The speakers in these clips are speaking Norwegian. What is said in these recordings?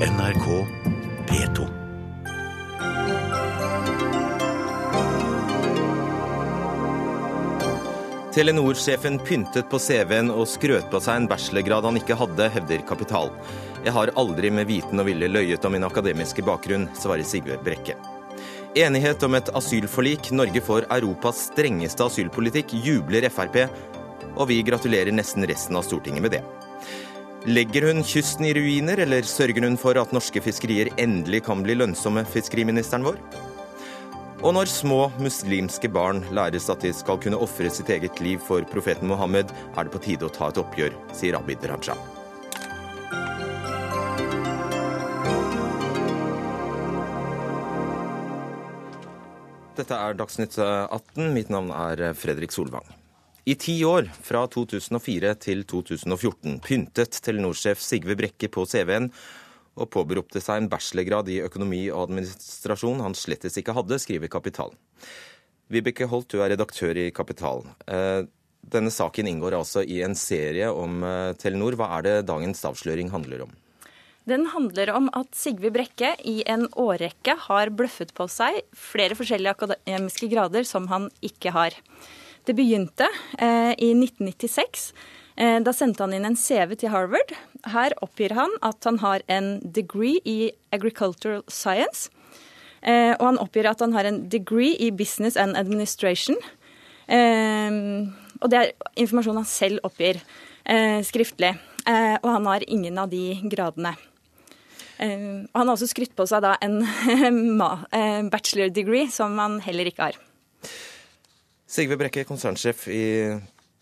NRK P2. Telenor-sjefen pyntet på CV-en og skrøt på seg en bachelorgrad han ikke hadde, hevder Kapital. Jeg har aldri med viten og vilje løyet om min akademiske bakgrunn, svarer Sigve Brekke. Enighet om et asylforlik. Norge får Europas strengeste asylpolitikk, jubler Frp. Og vi gratulerer nesten resten av Stortinget med det. Legger hun kysten i ruiner, eller sørger hun for at norske fiskerier endelig kan bli lønnsomme, fiskeriministeren vår? Og når små muslimske barn læres at de skal kunne ofre sitt eget liv for profeten Mohammed, er det på tide å ta et oppgjør, sier Abid Raja. Dette er Dagsnytt 18. Mitt navn er Fredrik Solvang. I ti år, fra 2004 til 2014, pyntet Telenor-sjef Sigve Brekke på CV-en og påberopte seg en bachelorgrad i økonomi og administrasjon han slettes ikke hadde, skriver Kapital. Vibeke Holt, du er redaktør i Kapital. Eh, denne saken inngår altså i en serie om eh, Telenor. Hva er det dagens avsløring handler om? Den handler om at Sigve Brekke i en årrekke har bløffet på seg flere forskjellige akademiske grader som han ikke har. Det begynte eh, i 1996. Eh, da sendte han inn en CV til Harvard. Her oppgir han at han har en degree i agricultural science. Eh, og han oppgir at han har en degree i business and administration. Eh, og det er informasjon han selv oppgir eh, skriftlig. Eh, og han har ingen av de gradene. Han har også skrytt på seg da en bachelor degree, som han heller ikke har. Sigve Brekke, konsernsjef i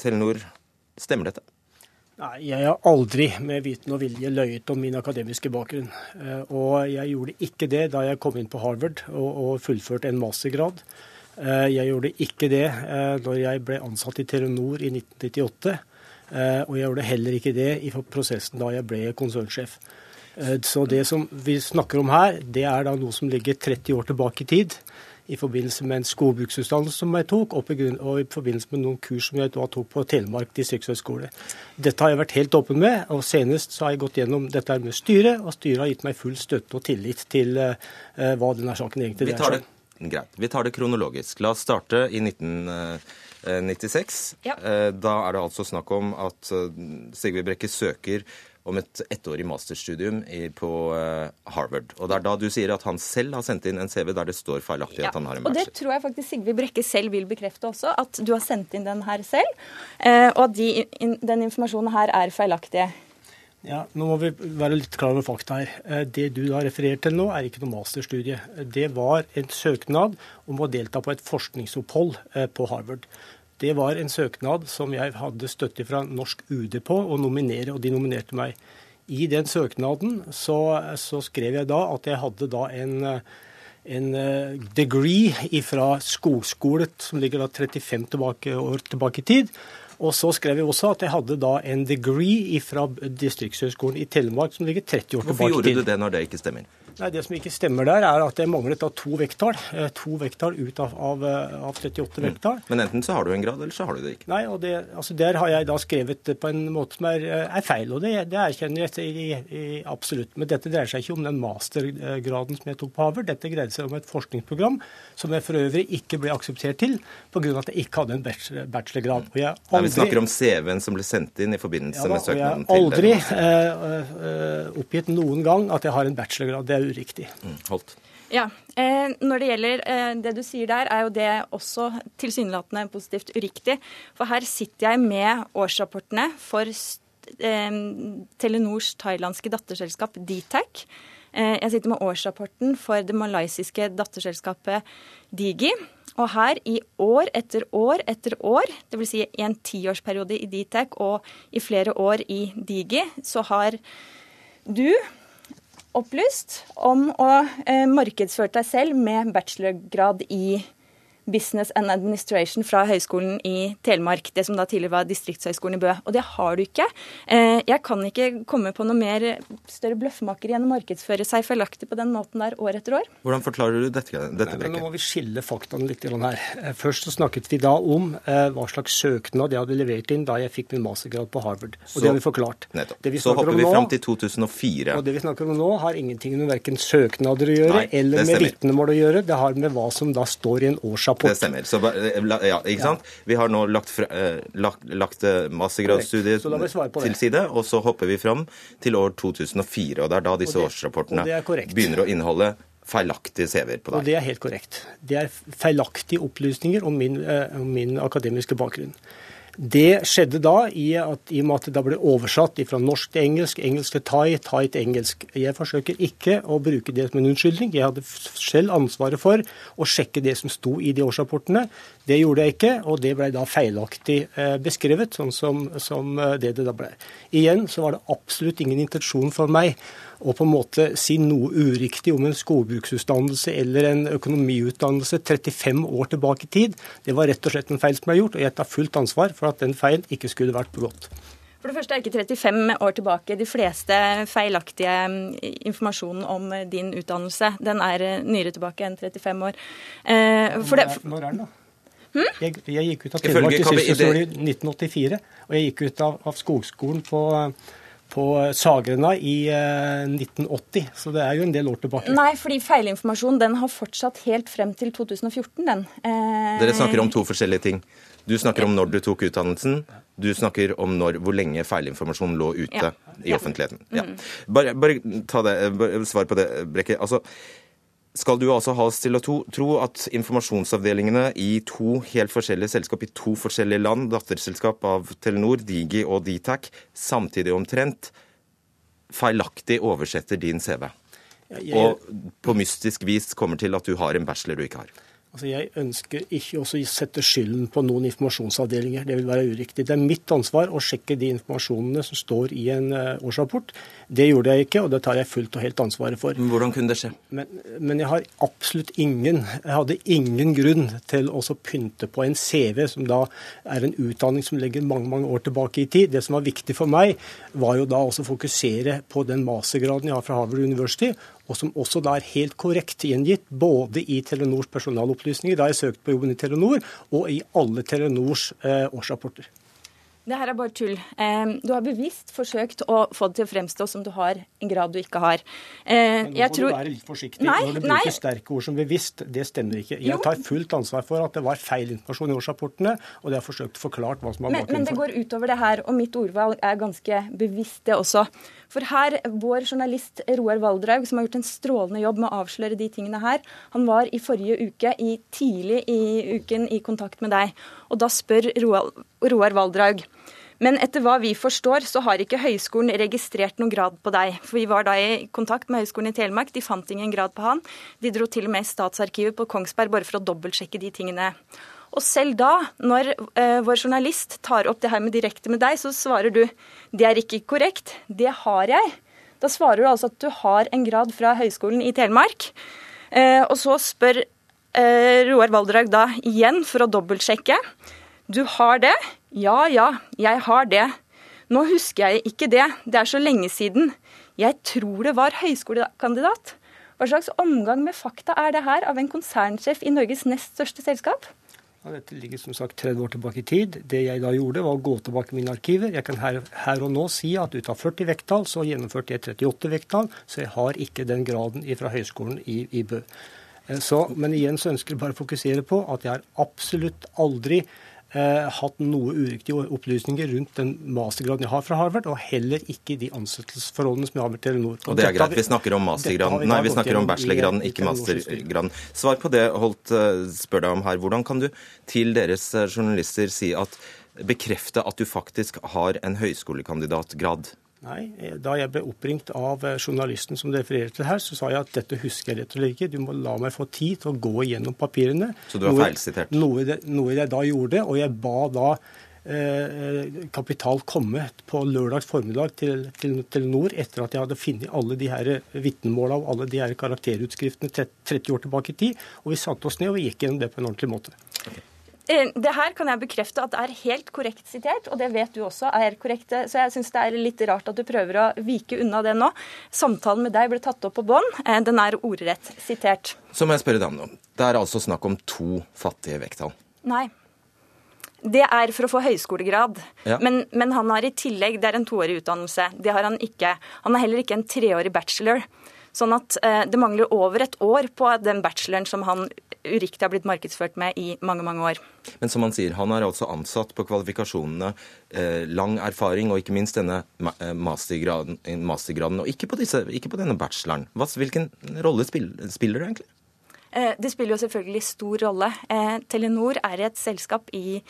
Telenor. Stemmer dette? Nei, Jeg har aldri med viten og vilje løyet om min akademiske bakgrunn. Uh, og jeg gjorde ikke det da jeg kom inn på Harvard og, og fullførte en mastergrad. Uh, jeg gjorde ikke det når jeg ble ansatt i Telenor i 1998. Og jeg gjorde heller ikke det i prosessen da jeg ble konsernsjef. Eh, så det som vi snakker om her, det er da noe som ligger 30 år tilbake i tid. I forbindelse med en skogbruksutdannelse som jeg tok, og i forbindelse med noen kurs som jeg da tok på Telemark distriktshøgskole. Dette har jeg vært helt åpen med, og senest så har jeg gått gjennom dette med styret, og styret har gitt meg full støtte og tillit til uh, hva denne saken egentlig dreier seg om. Greit. Vi tar det kronologisk. La oss starte i 1996. Ja. Da er det altså snakk om at Sigve Brekke søker om et ettårig masterstudium på eh, Harvard. Og det er da du sier at han selv har sendt inn en CV der det står feilaktig ja, at han har en bachelor. Og det tror jeg faktisk Sigve Brekke selv vil bekrefte også, at du har sendt inn den her selv, eh, og at de, den informasjonen her er feilaktig. Ja, Nå må vi være litt klar over fakta her. Eh, det du har referert til nå, er ikke noe masterstudie. Det var en søknad om å delta på et forskningsopphold på Harvard. Det var en søknad som jeg hadde støtte fra norsk UD på å nominere, og de nominerte meg. I den søknaden så, så skrev jeg da at jeg hadde da en, en eh, degree fra skogskole som ligger da 35 tilbake, år tilbake i tid. Og så skrev jeg også at jeg hadde da en degree fra Distriktshøgskolen i Telemark som ligger 30 år Hvorfor tilbake i tid. Hvorfor gjorde du det når det ikke stemmer? Nei, Det som ikke stemmer der, er at det manglet da to vekttall. Eh, to vekttall ut av, av, eh, av 38 mm. vekttall. Men enten så har du en grad, eller så har du det ikke. Nei, og det, altså Der har jeg da skrevet det på en måte som er, eh, er feil, og det, det erkjenner jeg i, i, absolutt. Men dette dreier seg ikke om den mastergraden som jeg tok på Harvard. Dette greide seg om et forskningsprogram som jeg for øvrig ikke ble akseptert til pga. at jeg ikke hadde en bachelorgrad. Og jeg aldri, Nei, vi snakker om CV-en som ble sendt inn i forbindelse ja, med søknaden til Jeg har aldri eh, oppgitt noen gang at jeg har en bachelorgrad. Det er uriktig. Mm, holdt. Ja, eh, Når det gjelder eh, det du sier der, er jo det også tilsynelatende positivt uriktig. For her sitter jeg med årsrapportene for eh, Telenors thailandske datterselskap Dtac. Eh, jeg sitter med årsrapporten for det malaysiske datterselskapet Digi. Og her, i år etter år etter år, dvs. Si en tiårsperiode i Dtac og i flere år i Digi, så har du opplyst om å eh, markedsføre deg selv med bachelorgrad i Business and Administration fra Høgskolen i Telemark, det som da tidligere var Distriktshøgskolen i Bø. Og det har du ikke. Eh, jeg kan ikke komme på noe mer større bløffmakeri enn å markedsføre seg feilaktig på den måten der år etter år. Hvordan forklarer du dette, dette Nei, Nå må vi skille faktaene litt her. Eh, først så snakket vi da om eh, hva slags søknad jeg hadde levert inn da jeg fikk min mastergrad på Harvard. Og så, det har vi forklart. Vi så hopper vi fram til 2004. Og det vi snakker om nå, har ingenting med verken søknader å gjøre Nei, eller med vitnemål å gjøre. Det har med hva som da står i en årsrapport. Det stemmer. Så, eh, ja, ikke sant? Vi har nå lagt, fra, lagt, lagt mastergradsstudiet til side, og så hopper vi fram til år 2004. og Det er da disse det, årsrapportene begynner å inneholde feilaktige CV-er på deg. Og Det er helt korrekt. Det er feilaktige opplysninger om min, om min akademiske bakgrunn. Det skjedde da i, at, i og med at det ble oversatt fra norsk til engelsk, engelsk til thai, thai til engelsk. Jeg forsøker ikke å bruke det som en unnskyldning. Jeg hadde selv ansvaret for å sjekke det som sto i de årsrapportene. Det gjorde jeg ikke, og det ble da feilaktig eh, beskrevet, sånn som, som eh, det det da ble. Igjen så var det absolutt ingen intensjon for meg å på en måte si noe uriktig om en skogbruksutdannelse eller en økonomiutdannelse 35 år tilbake i tid. Det var rett og slett en feil som ble gjort, og jeg tar fullt ansvar for at den feilen ikke skulle vært begått. For det første er ikke 35 år tilbake. De fleste feilaktige mm, informasjonen om din utdannelse den er eh, nyere tilbake enn 35 år. For det, når er den, da? Hmm? Jeg, jeg, gikk ut av Telemark i 1984, og jeg gikk ut av, av skogskolen på på Sagrena i 1980, eh, så det er jo en del år tilbake. Nei, fordi feilinformasjon den har fortsatt helt frem til 2014, den. Eh... Dere snakker om to forskjellige ting. Du snakker om når du tok utdannelsen. Du snakker om når, hvor lenge feilinformasjon lå ute ja. i offentligheten. Ja. Bare, bare, ta det, bare svar på det, Brekke. Altså, skal du altså ha oss til å tro, at informasjonsavdelingene i to helt forskjellige selskap i to forskjellige land, datterselskap av Telenor, Digi og Dtac, samtidig omtrent feilaktig oversetter din CV? Og på mystisk vis kommer til at du har en bachelor du ikke har? Altså jeg ønsker ikke å sette skylden på noen informasjonsavdelinger. Det vil være uriktig. Det er mitt ansvar å sjekke de informasjonene som står i en eh, årsrapport. Det gjorde jeg ikke, og det tar jeg fullt og helt ansvaret for. Men Hvordan kunne det skje? Men, men jeg har absolutt ingen Jeg hadde ingen grunn til å pynte på en CV, som da er en utdanning som legger mange mange år tilbake i tid. Det som var viktig for meg, var jo da også å fokusere på den mastergraden jeg har fra Harvard University, og som også da er helt korrekt gjengitt både i Telenors personalopplysninger, da jeg søkte på jobben i Telenor, og i alle Telenors eh, årsrapporter. Det her er bare tull. Du har bevisst forsøkt å få det til å fremstå som du har en grad du ikke har. Men nå må tror... du være litt forsiktig nei, når du bruker nei. sterke ord som bevisst. Det stemmer ikke. Jeg tar fullt ansvar for at det var feil informasjon i årsrapportene, og det har forsøkt forklart hva som var bakgrunnen Men det går utover det her, og mitt ordvalg er ganske bevisst, det også. For her, vår journalist Roar Valdraug, som har gjort en strålende jobb med å avsløre de tingene her, han var i forrige uke, i, tidlig i uken, i kontakt med deg. Og da spør Roar, Valdraug men etter hva vi forstår, så har ikke høyskolen registrert noen grad på deg. For vi var da i kontakt med Høgskolen i Telemark, de fant ingen grad på han. De dro til og med Statsarkivet på Kongsberg bare for å dobbeltsjekke de tingene. Og selv da, når eh, vår journalist tar opp det her med direkte med deg, så svarer du det er ikke korrekt, det har jeg. Da svarer du altså at du har en grad fra Høgskolen i Telemark. Eh, og så spør Roar Valdrag da igjen for å dobbeltsjekke. Du har det? Ja ja, jeg har det. Nå husker jeg ikke det, det er så lenge siden. Jeg tror det var høyskolekandidat. Hva slags omgang med fakta er det her av en konsernsjef i Norges nest største selskap? Ja, dette ligger som sagt 30 år tilbake i tid. Det jeg da gjorde, var å gå tilbake i mine arkiver. Jeg kan her, her, og nå si at ut av 40 vekttall, så gjennomførte jeg 38 vekttall, så jeg har ikke den graden fra høyskolen i, i Bø. Eh, så, men igjen så ønsker jeg bare å fokusere på at jeg har absolutt aldri eh, hatt noe uriktige opplysninger rundt den mastergraden jeg har fra Harvard, og heller ikke de ansettelsesforholdene som jeg har med Telenor. Og, og det er greit, vi snakker om mastergraden, nei, vi snakker om bachelorgraden, ikke mastergraden. Svar på det Holt eh, spør deg om her. Hvordan kan du til deres eh, journalister si at bekrefte at du faktisk har en høyskolekandidatgrad? Nei, Da jeg ble oppringt av eh, journalisten som refererer til her, så sa jeg at dette husker jeg rett og slett ikke. Du må la meg få tid til å gå igjennom papirene. Så du har feilsitert? Noe, noe, jeg da gjorde. Og jeg ba da eh, kapital komme på lørdags formiddag til, til Telenor etter at jeg hadde funnet alle de her vitnemåla og alle de her karakterutskriftene 30 år tilbake i tid. Og vi satte oss ned og vi gikk gjennom det på en ordentlig måte. Eh, det her kan jeg bekrefte at det er helt korrekt sitert, og det vet du også er korrekt. Så jeg syns det er litt rart at du prøver å vike unna det nå. Samtalen med deg ble tatt opp på bånd. Eh, den er ordrett sitert. Så må jeg spørre deg om noe. Det er altså snakk om to fattige vekttall. Nei. Det er for å få høyskolegrad. Ja. Men, men, han har i tillegg Det er en toårig utdannelse. Det har han ikke. Han har heller ikke en treårig bachelor. Sånn at eh, det mangler over et år på den bacheloren som han uriktig har blitt markedsført med i mange, mange år. Men som han sier, han er altså ansatt på kvalifikasjonene, eh, lang erfaring og ikke minst denne eh, mastergraden, mastergraden og ikke på, disse, ikke på, denne bacheloren. Hvilken rolle spiller, spiller det egentlig? Eh, det spiller jo selvfølgelig stor rolle. Eh, Telenor er et selskap i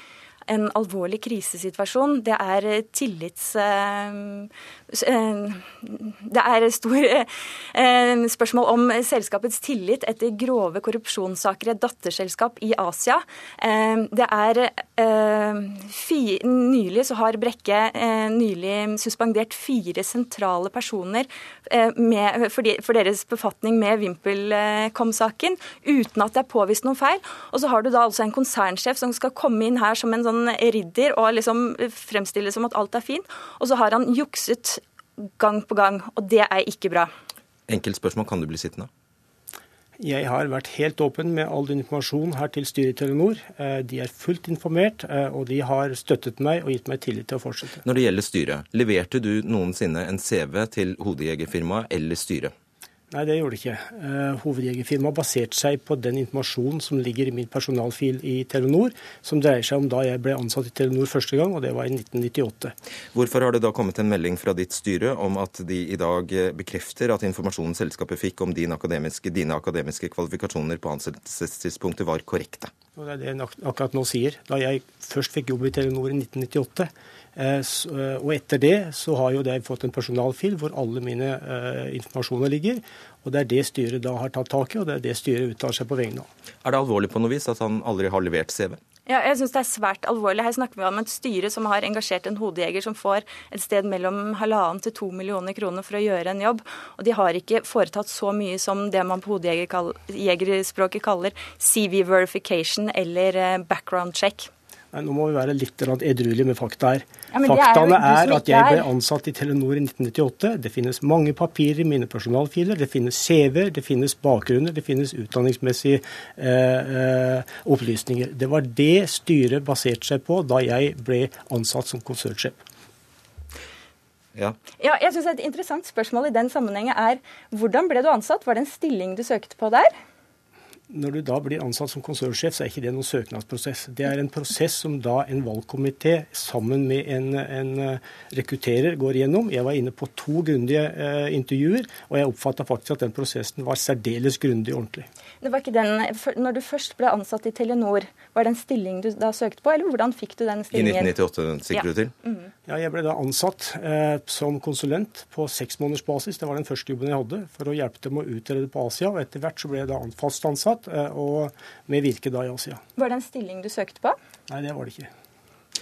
en alvorlig krisesituasjon. Det er tillits... Eh, eh, det er stor eh, spørsmål om selskapets tillit etter grove korrupsjonssaker i et datterselskap i Asia. Det er Nylig så har Brekke nylig suspendert fire sentrale personer med, for, deres befatning med VimpelCom-saken, uten at det er påvist noen feil. Og så har du da altså en konsernsjef som skal komme inn her som en sånn ridder og liksom fremstille som at alt er fint. Og så har han jukset gang på gang, og det er ikke bra. Enkelt spørsmål, kan du bli sittende? Jeg har vært helt åpen med all den informasjonen her til styret i Telenor. Eh, de er fullt informert, eh, og de har støttet meg og gitt meg tillit til å fortsette. Når det gjelder styret, leverte du noensinne en CV til hodejegerfirmaet eller styret? Nei, det gjorde det ikke. Uh, hovedjegerfirmaet baserte seg på den informasjonen som ligger i min personalfil i Telenor, som dreier seg om da jeg ble ansatt i Telenor første gang, og det var i 1998. Hvorfor har det da kommet en melding fra ditt styre om at de i dag eh, bekrefter at informasjonen selskapet fikk om din akademiske, dine akademiske kvalifikasjoner på ansettelsestidspunktet var korrekte? Og det er det jeg akkurat nå sier. Da jeg først fikk jobb i Telenor i 1998, Eh, eh, og etter det så har jo jeg fått en personalfil hvor alle mine uh, informasjoner ligger. Og det er det styret da har tatt tak i, og det er det styret uttaler seg på vegne av. Er det alvorlig på noe vis at han aldri har levert CV? Ja, jeg synes det er svært alvorlig. Her snakker vi om et styre som har engasjert en hodejeger som får et sted mellom halvannen til to millioner kroner for å gjøre en jobb. Og de har ikke foretatt så mye som det man på hodejegerspråket kaller CV verification eller background check. Nei, Nå må vi være litt edruelige med fakta her. Ja, Faktaene er, er at jeg ble ansatt i Telenor i 1998. Det finnes mange papirer i mine personalfiler. Det finnes CV-er, det finnes bakgrunner, det finnes utdanningsmessige eh, eh, opplysninger. Det var det styret baserte seg på da jeg ble ansatt som konsernsjef. Ja. ja. jeg synes Et interessant spørsmål i den sammenhengen er hvordan ble du ansatt? Var det en stilling du søkte på der? Når du da blir ansatt som konsernsjef, så er ikke det noen søknadsprosess. Det er en prosess som da en valgkomité sammen med en, en eh, rekrutterer går igjennom. Jeg var inne på to grundige eh, intervjuer, og jeg oppfatta faktisk at den prosessen var særdeles grundig og ordentlig. Det var ikke den, Når du først ble ansatt i Telenor, var det en stilling du da søkte på, eller hvordan fikk du den stillingen? I 1998, sikter ja. du til? Mm. Ja, jeg ble da ansatt eh, som konsulent på seksmånedersbasis. Det var den første jobben jeg hadde, for å hjelpe dem å utrede på Asia. og Etter hvert så ble jeg da fast ansatt, eh, og med virke da i Asia. Var det en stilling du søkte på? Nei, det var det ikke.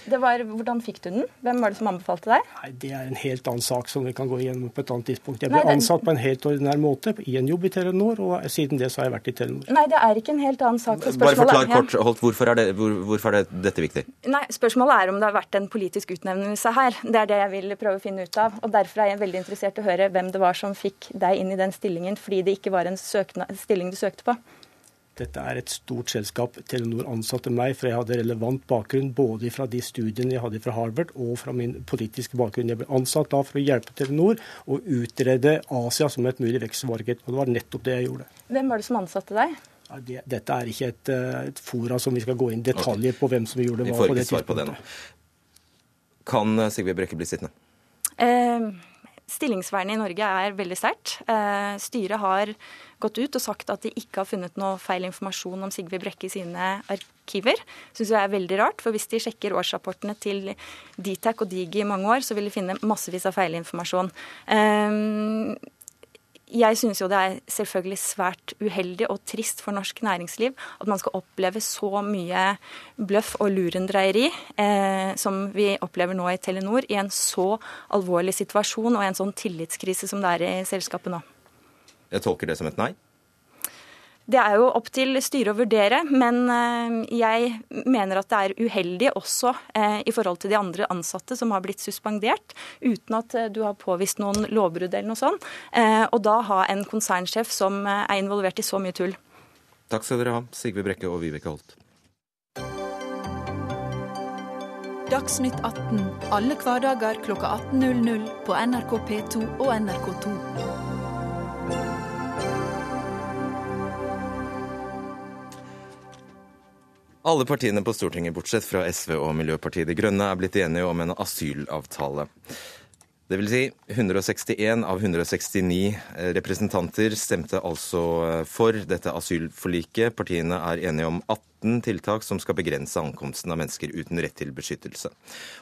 Det var, hvordan fikk du den? Hvem var det som anbefalte deg? Nei, Det er en helt annen sak som vi kan gå igjennom på et annet tidspunkt. Jeg ble Nei, det... ansatt på en helt ordinær måte i en jobb i Telenor, og siden det så har jeg vært i Telenor. Nei, det er ikke en helt annen sak. Bare forklar kort, Holt, hvorfor er, det, hvor, hvorfor er det, dette viktig? Nei, Spørsmålet er om det har vært en politisk utnevnelse her. Det er det jeg vil prøve å finne ut av. og Derfor er jeg veldig interessert i å høre hvem det var som fikk deg inn i den stillingen, fordi det ikke var en søkna, stilling du søkte på. Dette er et stort selskap. Telenor ansatte meg, for jeg hadde relevant bakgrunn både fra de studiene jeg hadde fra Harvard og fra min politiske bakgrunn. Jeg ble ansatt da for å hjelpe Telenor å utrede Asia som et mulig vekstmarked. Og det var nettopp det jeg gjorde. Hvem var det som ansatte deg? Ja, det, dette er ikke et, eh, et, fora som vi skal gå inn i detaljer på hvem som gjorde hva på det tidspunktet. Kan eh, Sigve Brekke bli sittende? Eh, Stillingsvernet i Norge er veldig sterkt. Eh, styret har gått ut og sagt at de ikke har funnet noe feil informasjon om Sigve Brekke i sine arkiver. Syns jeg er veldig rart, for hvis de sjekker årsrapportene til Dtac og Digi i mange år, så vil de finne massevis av feilinformasjon. Jeg synes jo det er selvfølgelig svært uheldig og trist for norsk næringsliv at man skal oppleve så mye bløff og lurendreieri eh, som vi opplever nå i Telenor, i en så alvorlig situasjon og en sånn tillitskrise som det er i selskapet nå. Jeg tolker det som et nei? Det er jo opp til styret å vurdere, men eh, jeg mener at det er uheldig også eh, i forhold til de andre ansatte som har blitt suspendert, uten at eh, du har påvist noen lovbrudd eller noe sånt. Og da ha en konsernsjef som er involvert i så mye tull. Takk skal dere ha, Sigve Brekke og Vibeke Holt. Dagsnytt 18 alle hverdager kl 18.00 på NRK P2 og NRK2. Alle partiene på Stortinget, bortsett fra SV og Miljøpartiet De Grønne, er blitt enige om en asylavtale. Det vil si 161 av 169 representanter stemte altså for dette asylforliket. Partiene er enige om 18 tiltak som skal begrense ankomsten av mennesker uten rett til beskyttelse.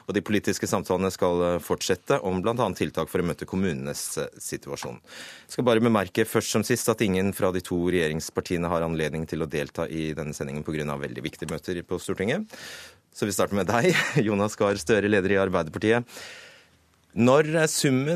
Og De politiske samtalene skal fortsette om bl.a. tiltak for å møte kommunenes situasjon. Jeg skal bare bemerke først som sist at ingen fra de to regjeringspartiene har anledning til å delta i denne sendingen pga. veldig viktige møter på Stortinget. Så vi starter med deg, Jonas Gahr Støre, leder i Arbeiderpartiet. Når,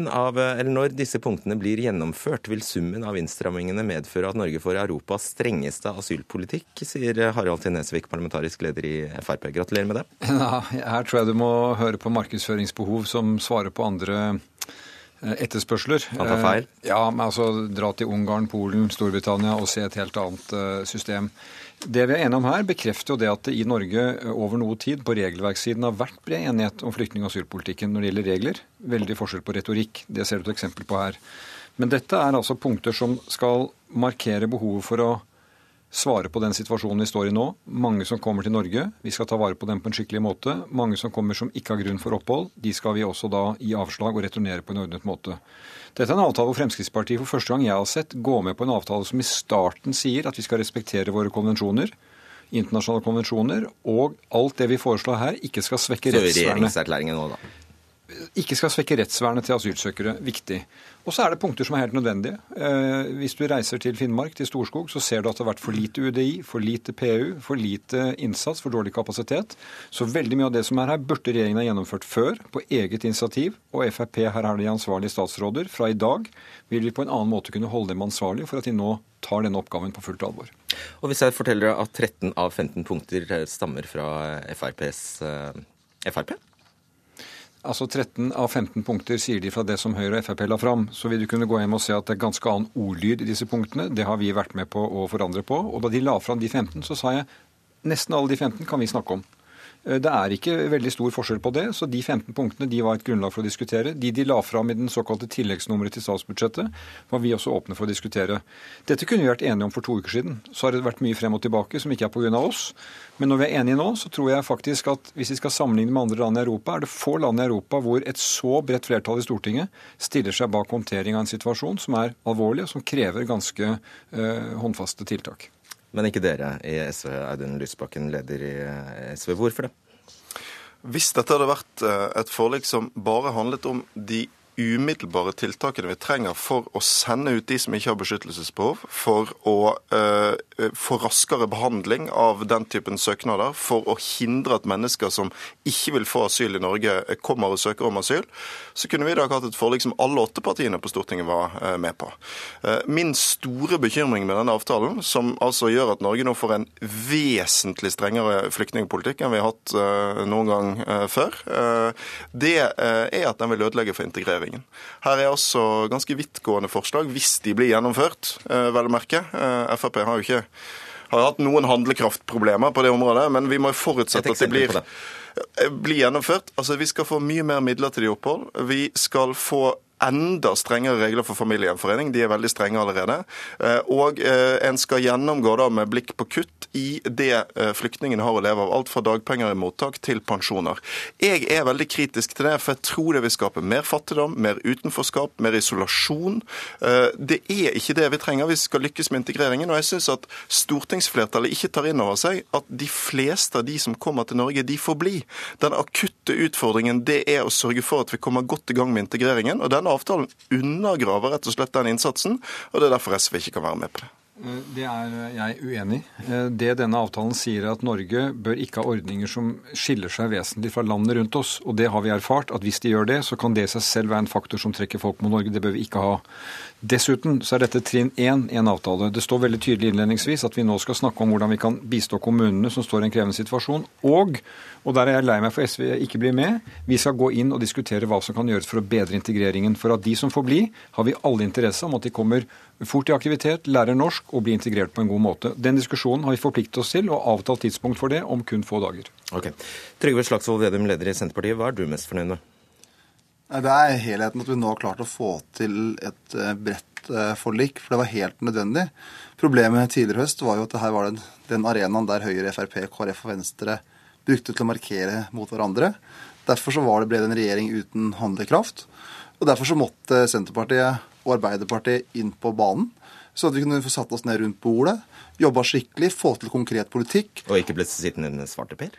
av, når, disse punktene blir gjennomført, vil summen av innstrammingene medføre at Norge får Europas strengeste asylpolitikk, sier Harald T. Nesvik, parlamentarisk leder i Frp. Gratulerer med det. Ja, her tror jeg du må høre på markedsføringsbehov som svarer på andre eh, etterspørsler. Han tar feil? Eh, ja, men altså dra til Ungarn, Polen, Storbritannia og se et helt annet eh, system. Det vi er enige om her, bekrefter jo det at det i Norge eh, over noe tid på regelverkssiden har vært bred enighet om flyktning- og asylpolitikken når det gjelder regler. Veldig forskjell på retorikk. Det ser du et eksempel på her. Men dette er altså punkter som skal markere behovet for å svare på den situasjonen vi står i nå. Mange som kommer til Norge, vi skal ta vare på dem på en skikkelig måte. Mange som kommer som ikke har grunn for opphold, de skal vi også da gi avslag og returnere på en ordnet måte. Dette er en avtale hvor Fremskrittspartiet for første gang jeg har sett gå med på en avtale som i starten sier at vi skal respektere våre konvensjoner, internasjonale konvensjoner, og alt det vi foreslår her, ikke skal svekke rettsvernet. Så regjeringserklæringen nå, da? Ikke skal svekke rettsvernet til asylsøkere. Viktig. Og så er det punkter som er helt nødvendige. Eh, hvis du reiser til Finnmark, til Storskog, så ser du at det har vært for lite UDI, for lite PU, for lite innsats, for dårlig kapasitet. Så veldig mye av det som er her, burde regjeringen ha gjennomført før, på eget initiativ. Og Frp, her er de ansvarlige statsråder. Fra i dag vil vi på en annen måte kunne holde dem ansvarlige for at de nå tar denne oppgaven på fullt alvor. Og hvis jeg forteller deg at 13 av 15 punkter stammer fra FrPs eh, Frp? Altså 13 av 15 punkter sier de fra det som Høyre og Frp la fram. Så vil du kunne gå hjem og se at det er ganske annen ordlyd i disse punktene. Det har vi vært med på å forandre på. Og da de la fram de 15, så sa jeg nesten alle de 15 kan vi snakke om. Eh, det er ikke veldig stor forskjell på det, så de 15 punktene de var et grunnlag for å diskutere. De de la fram i den såkalte tilleggsnummeret til statsbudsjettet, var vi også åpne for å diskutere. Dette kunne vi vært enige om for to uker siden. Så har det vært mye frem og tilbake som ikke er pga. oss. Men når vi er enige nå, så tror jeg faktisk at hvis vi skal sammenligne med andre land i Europa, er det få land i Europa hvor et så bredt flertall i Stortinget stiller seg bak håndtering av en situasjon som er alvorlig, og som krever ganske uh, håndfaste tiltak men ikke dere i SV, Audun Lysbakken, leder i eh, SV. Hvorfor det? Hvis dette hadde vært eh, et forlik som bare handlet om de umiddelbare tiltakene vi trenger for å sende ut de som ikke har beskyttelsesbehov, for å uh, få raskere behandling av den typen søknader, for å hindre at mennesker som ikke vil få asyl i Norge, kommer og søker om asyl, så kunne vi i dag hatt et forlik som alle åtte partiene på Stortinget var uh, med på. Uh, min store bekymring med denne avtalen, som altså gjør at Norge nå får en vesentlig strengere flyktningpolitikk enn vi har hatt noen gang før, det er at den vil ødelegge for integrering regjeringen. Her er også ganske vidtgående forslag, hvis de blir gjennomført, eh, vel å merke. Eh, Frp har jo ikke har hatt noen handlekraftproblemer på det området, men vi må jo forutsette at det blir, bli gjennomført. Altså, Vi skal få mye mer midlertidig opphold. Vi skal få enda strengere regler for familiegjenforening. De er veldig strenge allerede. Eh, og eh, en skal gjennomgå da med blikk på kutt i det eh, flyktningene har å leve av. Alt fra dagpenger i mottak til pensjoner. Jeg er veldig kritisk til det, for jeg tror det vil skape mer fattigdom, mer utenforskap, mer isolasjon. Det er ikke det vi trenger hvis vi skal lykkes med integreringen. Og jeg syns at stortingsflertallet ikke tar inn over seg at de fleste av de som kommer til Norge, de får bli. Den akutte utfordringen det er å sørge for at vi kommer godt i gang med integreringen. og den Denne avtalen undergraver rett og slett den innsatsen, og det er derfor SV ikke kan være med på det. Eh, det er jeg uenig i. Eh, det denne avtalen sier, er at Norge bør ikke ha ordninger som skiller seg vesentlig fra landene rundt oss. Og det har vi erfart, at hvis de gjør det, så kan det i seg selv være en faktor som trekker folk mot Norge. Det bør vi ikke ha. Dessuten så er dette trinn én i en avtale. Det står veldig tydelig innledningsvis at vi nå skal snakke om hvordan vi kan bistå kommunene som står i en krevende situasjon. Og, og der er jeg lei meg for SV ikke blir med, vi skal gå inn og diskutere hva som kan gjøres for å bedre integreringen. For at de som får bli, har vi alle interesse om at de kommer fort i aktivitet, lærer norsk og blir integrert på en god måte. Den diskusjonen har vi forpliktet oss til, og avtalt tidspunkt for det om kun få dager. Ok. Trygve Slagsvold Vedum, leder i Senterpartiet, hva er du mest fornøyd med? Det er helheten at vi nå har klart å få til et eh, bredt eh, forlik, for det var helt nødvendig. Problemet tidligere høst var jo at her var det den arenaen der Høyre, Frp, KrF og Venstre brukte til å markere mot hverandre. Derfor så var det, ble det en regjering uten handlekraft. Og derfor så måtte Senterpartiet og Arbeiderpartiet inn på banen. Så at vi kunne få satt oss ned rundt bordet, jobba skikkelig, få til konkret politikk. Og ikke blitt sittende med svarteper?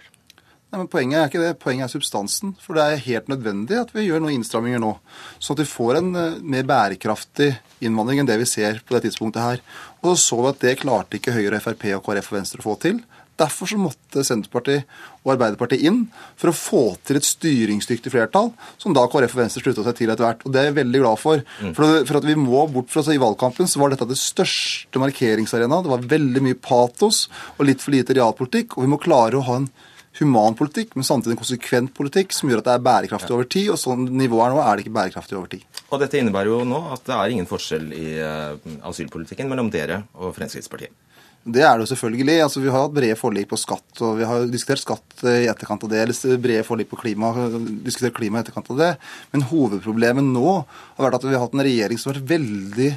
Nei, men Poenget er ikke det, poenget er substansen. For det er helt nødvendig at vi gjør noen innstramminger nå. Så at vi får en uh, mer bærekraftig innvandring enn det vi ser på det tidspunktet her. Og så så vi at det klarte ikke Høyre, Frp og KrF og Venstre å få til. Derfor så måtte Senterpartiet og Arbeiderpartiet inn for å få til et styringsdyktig flertall, som da KrF og Venstre slutta seg til etter hvert. Og det er jeg veldig glad for. Mm. For, at vi må bort fra I valgkampen så var dette det største markeringsarena. Det var veldig mye patos og litt for lite realpolitikk. Og vi må klare å ha en human politikk, men samtidig en konsekvent politikk som gjør at det er bærekraftig over tid. Og sånn nivået er nå, er det ikke bærekraftig over tid. Og dette innebærer jo nå at det er ingen forskjell i uh, asylpolitikken mellom dere og Fremskrittspartiet. Det er det jo selvfølgelig. Altså, vi har hatt brede forlik på skatt, og vi har diskutert skatt i etterkant av det. Eller brede forlik på klima, diskutert klima i etterkant av det. Men hovedproblemet nå har vært at vi har hatt en regjering som har vært veldig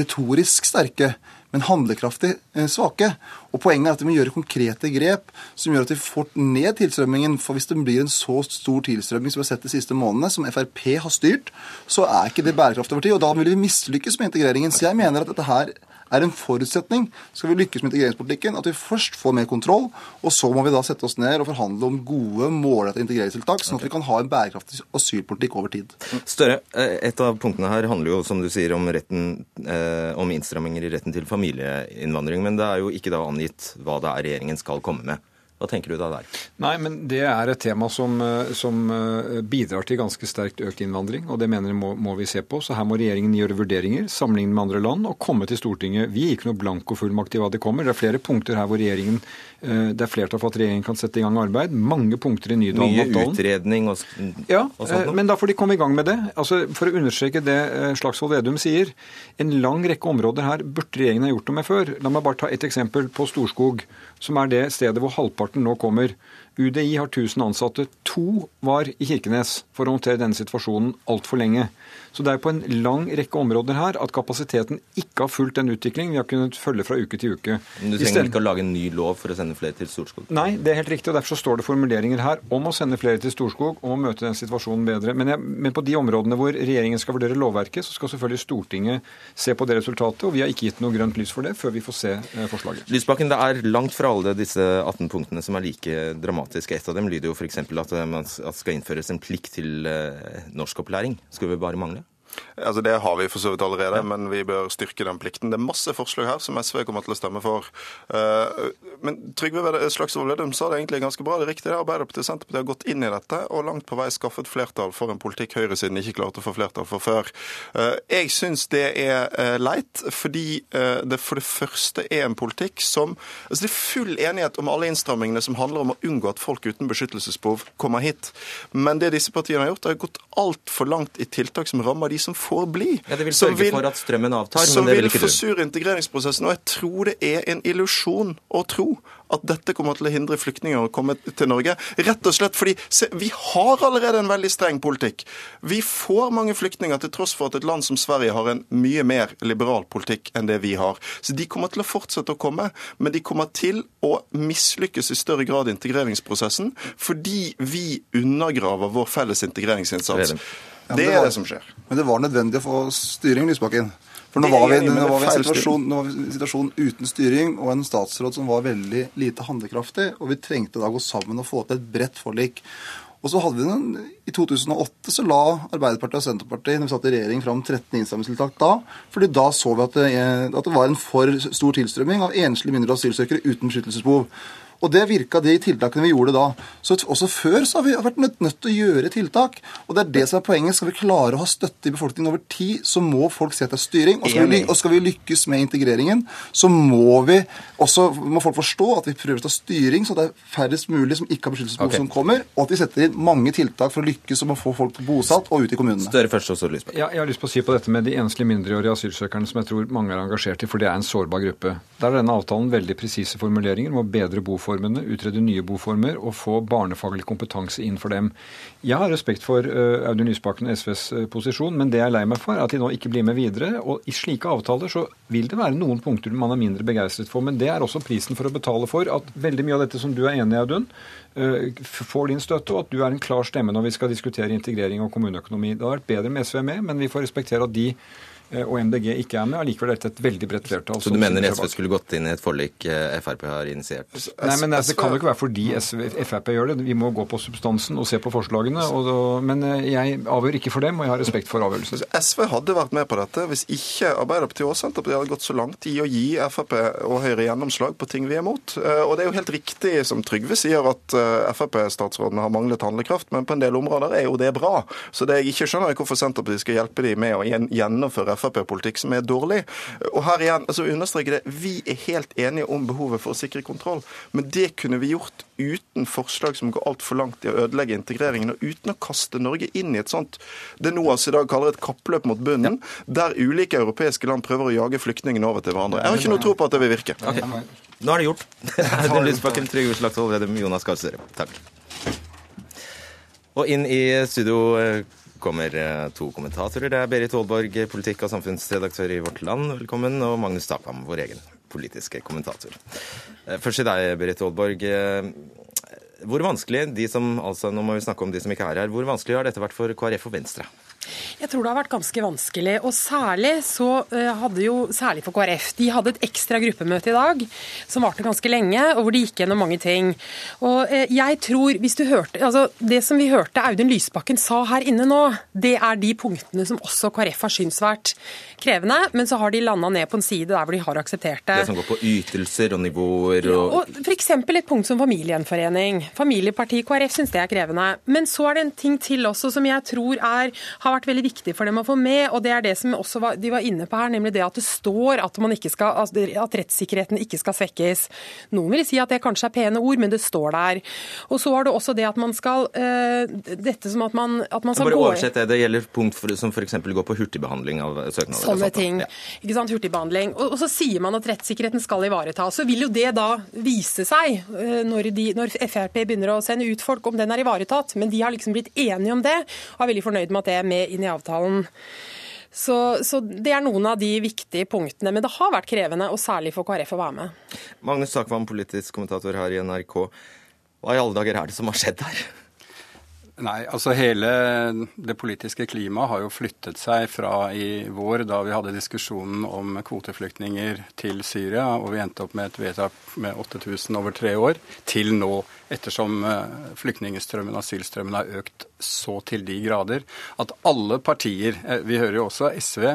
retorisk sterke, men handlekraftig eh, svake. Og Poenget er at vi må gjøre konkrete grep som gjør at vi får ned tilstrømmingen. For hvis det blir en så stor tilstrømming som vi har sett de siste månedene, som Frp har styrt, så er ikke det bærekraftig over tid. Og da vil vi mislykkes med integreringen. Så jeg mener at dette her er en forutsetning skal vi lykkes med integreringspolitikken, at vi først får mer kontroll, og så må vi da sette oss ned og forhandle om gode, målrettede integreringstiltak, sånn at vi kan ha en bærekraftig asylpolitikk over tid. Større, eh, et av punktene her handler jo, som du sier, om, retten, eh, om innstramminger i retten til familieinnvandring. Men det er jo ikke da angitt hva det er regjeringen skal komme med. Hva tenker du da der? Nei, men Det er et tema som, eh, som eh, bidrar til ganske sterkt økt innvandring, og det mener jeg må, må, vi se på. Så her må regjeringen gjøre vurderinger, sammenligne med andre land og komme til Stortinget. Vi gir ikke noe blankofullmakt i hva det kommer. Det er flere punkter her hvor regjeringen det er flertall for at regjeringen kan sette i gang arbeid. Mange punkter i Nydalen-avtalen. Mye utredning og, ja, og sånt. Ja, men da får de komme i gang med det. Altså, for å understreke det eh, Slagsvold Vedum sier. En lang rekke områder her burde regjeringen ha gjort noe med før. La meg bare ta et eksempel på Storskog, som er det stedet hvor halvparten nå kommer. UDI har 1000 ansatte. To var i Kirkenes for å håndtere denne situasjonen altfor lenge. Så det er på en lang rekke områder her at kapasiteten ikke har fulgt den utviklingen vi har kunnet følge fra uke til uke. Men Du trenger ikke å lage en ny lov for å sende flere til Storskog? Nei, det er helt riktig. og Derfor så står det formuleringer her om å sende flere til Storskog, om å møte den situasjonen bedre. Men, jeg, men på de områdene hvor regjeringen skal vurdere lovverket, så skal selvfølgelig Stortinget se på det resultatet. Og vi har ikke gitt noe grønt lys for det før vi får se eh, forslaget. Lysbakken, det er langt fra alle disse 18 punktene som er like dramatiske. Et av dem lyder jo f.eks. at det skal innføres en plikt til eh, norskopplæring. Skulle vi bare mangle? Altså Det har vi for så vidt allerede, men vi bør styrke den plikten. Det er masse forslag her som SV kommer til å stemme for. Eh, men Trygve Slagsvold Vedum sa det egentlig ganske bra. Det er riktig det. Arbeiderpartiet og Senterpartiet har gått inn i dette og langt på vei skaffet flertall for en politikk høyresiden ikke klarte å få flertall for før. Eh, jeg syns det er eh, leit, fordi det for det første er en politikk som altså Det er full enighet om alle innstrammingene som handler om å unngå at folk uten beskyttelsesbehov kommer hit. Men det disse partiene har gjort, er gått altfor langt i tiltak som rammer de som får bli. Ja, Det vil sørge vil, for at strømmen avtar, men det vil ikke du. Som vil forsure integreringsprosessen. Og jeg tror det er en illusjon å tro at dette kommer til å hindre flyktninger å komme til Norge. Rett og slett fordi se, vi har allerede en veldig streng politikk. Vi får mange flyktninger til tross for at et land som Sverige har en mye mer liberal politikk enn det vi har. Så de kommer til å fortsette å komme, men de kommer til å mislykkes i større grad i integreringsprosessen fordi vi undergraver vår felles integreringsinnsats. Ja, det, det var, er det som skjer. Men det var nødvendig å få styring, Lysbakken. For nå var, vi, nå var vi i en situasjon, situasjon, uten styring og en statsråd som var veldig lite handlekraftig. Og vi trengte da å gå sammen og få til et bredt forlik. Og så hadde vi den, I 2008 så la Arbeiderpartiet og Senterpartiet når vi satt i regjering, fram 13 innstrammingstiltak da. fordi da så vi at det, at det var en for stor tilstrømming av enslige mindre asylsøkere uten beskyttelsesbehov. Og det virka, de tiltakene vi gjorde da. Så også før så har vi vært nødt, nødt til å gjøre tiltak. Og det er det som er poenget. Skal vi klare å ha støtte i befolkningen over tid, så må folk se til styring. Og skal, vi, og skal vi lykkes med integreringen, så må vi også må folk forstå at vi prøver å ta styring, så det er færrest mulig som ikke har beskyttelsesbehov okay. som kommer, og at vi setter inn mange tiltak for å lykkes med å få folk bosatt og ut i kommunene. Større først, og så Lysbakken. Ja, jeg har lyst på å si på dette med de enslige mindreårige asylsøkerne som jeg tror mange er engasjert i, for det er en sårbar gruppe. Der er denne avtalen veldig presise formuleringer om å bedre boformene, utrede nye boformer og få barnefaglig kompetanse inn for dem. Jeg har respekt for uh, Audun Lysbakken og SVs eh, posisjon, men det jeg er lei meg for, er at de nå ikke blir med videre. Og i slike avtaler så vil det være noen punkter man er mindre begeistret for, men det er også prisen for å betale for at veldig mye av dette som du er enig i, Audun, eh, får din støtte, og at du er en klar stemme når vi skal diskutere integrering og kommuneøkonomi. Det hadde vært bedre med SV med, men vi får respektere at de eh, og MDG ikke er med. Allikevel er dette et veldig bredt flertall. Så du mener SV bak. skulle gått inn i et forlik eh, Frp har initiert? Nei, men altså, Det kan jo ikke være fordi SV, Frp gjør det. Vi må gå på substansen og se på forslagene. Og, da- men eh, jeg avgjør ikke for dem, og jeg har respekt for avgjørelsen. SV hadde vært med på dette hvis ikke Arbeiderpartiet og Senterpartiet hadde gått så langt i å gi Frp og Høyre gjennomslag på ting vi er mot. Eh, Og det er jo helt riktig som Trygve sier, at eh, Frp-statsrådene har manglet handlekraft, men på en del områder er jo det bra. Så det jeg ikke skjønner, er hvorfor Senterpartiet skal hjelpe dem med å gjen- gjennomføre Frp-politikk som er dårlig. Og her igjen, altså understreke det, vi er helt enige om behovet for å sikre kontroll, men det kunne vi gjort uten forslag som går altfor langt i å ødelegge integreringen, og uten å kaste Norge inn i et sånt det NOAS i dag kaller et kappløp mot bunnen, der ulike europeiske land prøver å jage flyktningene over til hverandre. Jeg har ikke noe tro på at det vil virke. Nå er det gjort. Audun Lysbakken, Trygve Slagsvold Vedum, Jonas Gahr Støre. Takk. Og inn i studio eh, kommer eh, to kommentatorer. Det er Berit Aalborg, politikk- og samfunnsredaktør i Vårt Land, velkommen. Og Magnus Takvam, vår egen politiske kommentator. Eh, Først til deg, Berit Aalborg. Eh, Hvor vanskelig, de som, altså nå må vi snakke om de som ikke er her, hvor vanskelig har dette vært for KrF og Venstre? Jeg tror det har vært ganske vanskelig. Og særlig så eh, hadde jo, særlig for KrF, de hadde et ekstra gruppemøte i dag som varte ganske lenge, og hvor de gikk gjennom mange ting. Og eh, jeg tror, hvis du hørte, altså Det som vi hørte Audun Lysbakken sa her inne nå, det er de punktene som også KrF har syntes vært krevende, men så har de landa ned på en side der hvor de har akseptert det. Det som går på ytelser og nivåer og Og F.eks. et punkt som familiegjenforening. Familiepartiet KrF syns det er krevende. Men så er det en ting til også som jeg tror er, har vært veldig viktig for dem å få med. og Det er det som også var, de var inne på her, nemlig det at det står at, man ikke skal, at rettssikkerheten ikke skal svekkes. Noen vil si at det kanskje er pene ord, men det står der. Og så har det også det at man skal uh, Dette som at man, at man skal gå oversett det. Det gjelder punkt for, som f.eks. går på hurtigbehandling av søknader. Sånne ting. Ja. Ikke sant, Hurtigbehandling. Og, og så sier man at rettssikkerheten skal ivaretas. Så vil jo det da vise seg uh, når, de, når Frp begynner å sende ut folk, om den er ivaretatt. Men de har liksom blitt enige om det, og er veldig fornøyd med at det er med inn i avtalen. Så, så det er noen av de viktige punktene. Men det har vært krevende, og særlig for KrF å være med. Magnus Takvam, politisk kommentator her i NRK. Hva i alle dager er det som har skjedd her? Nei, altså hele det politiske klimaet har jo flyttet seg fra i vår, da vi hadde diskusjonen om kvoteflyktninger til Syria, og vi endte opp med et vedtak med 8000 over tre år, til nå, ettersom flyktningstrømmen og asylstrømmen, har økt så til de grader at alle partier, eh, vi hører jo også SV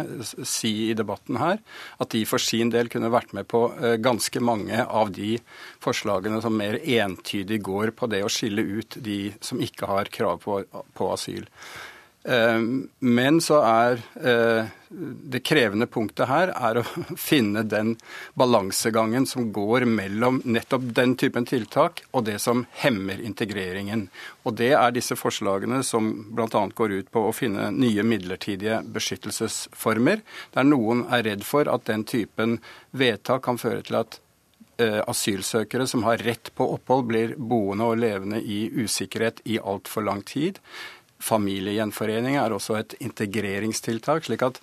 si i debatten her, at de for sin del kunne vært med på eh, ganske mange av de forslagene som mer entydig går på det å skille ut de som ikke har krav på, på asyl. Eh, Men så er eh, det krevende punktet her er å finne den balansegangen som går mellom nettopp den typen tiltak og det som hemmer integreringen. Og det er disse forslagene som bl.a. går ut på å finne nye midlertidige beskyttelsesformer, der noen er redd for at den typen vedtak kan føre til at eh, asylsøkere som har rett på opphold, blir boende og levende i usikkerhet i altfor lang tid. Familiegjenforening er også et integreringstiltak. slik at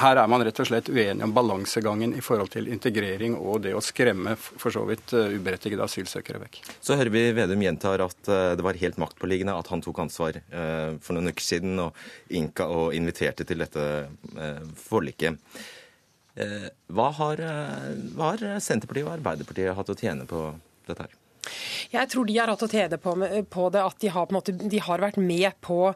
her er man rett og slett uenig om balansegangen i forhold til integrering og det å skremme for så vidt eh, uberettigede asylsøkere vekk. Så hører vi Vedum gjentar at eh, det var helt maktpåliggende at han tok ansvar eh, for noen uker siden og, og inviterte til dette forliket. Hva har, hva har Senterpartiet og Arbeiderpartiet hatt å tjene på dette her? Jeg tror de har hatt å tjene på, på, det at de har, måte, de har, vært med på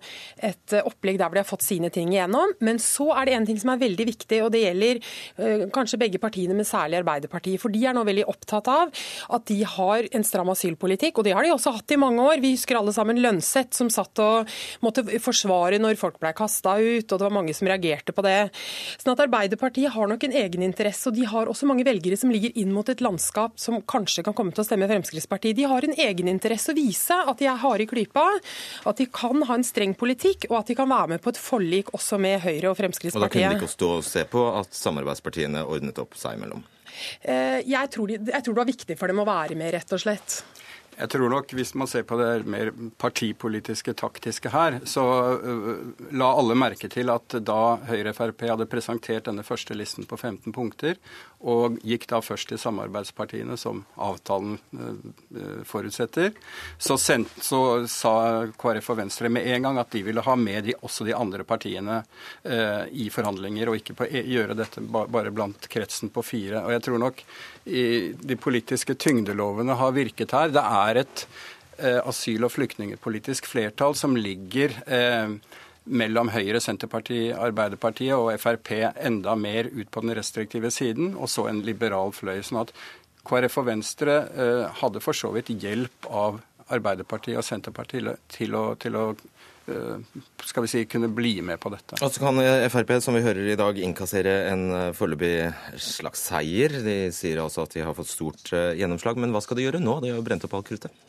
et opplegg der hvor de har fått sine ting igjennom. Men så er det en ting som er veldig viktig, og det gjelder øh, kanskje begge partiene, men særlig Arbeiderpartiet. For de er nå veldig opptatt av at de har en stram asylpolitikk, og det har de også hatt i mange år. Vi husker alle sammen Lønseth som satt og måtte forsvare når folk ble kasta ut, og det var mange som reagerte på det. Sånn at Arbeiderpartiet har nok en egeninteresse, og de har også mange velgere som ligger inn mot et landskap som kanskje kan komme til å stemme Fremskrittspartiet. De har en egeninteresse å vise at de er harde i klypa, at de kan ha en streng politikk, og at de kan være med på et forlik også med Høyre og Fremskrittspartiet. Og Da kunne de ikke stå og se på at samarbeidspartiene ordnet opp seg imellom? Eh, jeg tror, de, jeg tror det var viktig for dem å være med, rett og slett. Jeg tror nok, Hvis man ser på det mer partipolitiske, taktiske her, så uh, la alle merke til at da Høyre Frp hadde presentert denne første listen på 15 punkter, og gikk da først til samarbeidspartiene, som avtalen uh, forutsetter, så, sendt, så, sa KrF og Venstre med en gang at de ville ha med de, også de andre partiene eh, i forhandlinger, og ikke på, e, gjøre dette bare blant kretsen på fire. Og jeg tror nok de politiske tyngdelovene har virket her. Det er et eh, asyl- og flyktningpolitisk flertall som ligger eh, mellom Høyre, Senterpartiet, Arbeiderpartiet og Frp enda mer ut på den restriktive siden, og så en liberal fløy. sånn at KrF og Venstre eh, hadde for så vidt hjelp av Arbeiderpartiet og Senterpartiet til å, til å Eh, skal vi si, kunne bli med på dette. Og så kan eh, Frp, som vi hører i dag, innkassere en eh, foreløpig slags seier. De sier altså at de har fått stort gjennomslag. Men hva skal de gjøre nå? De har jo brent opp alt kruttet.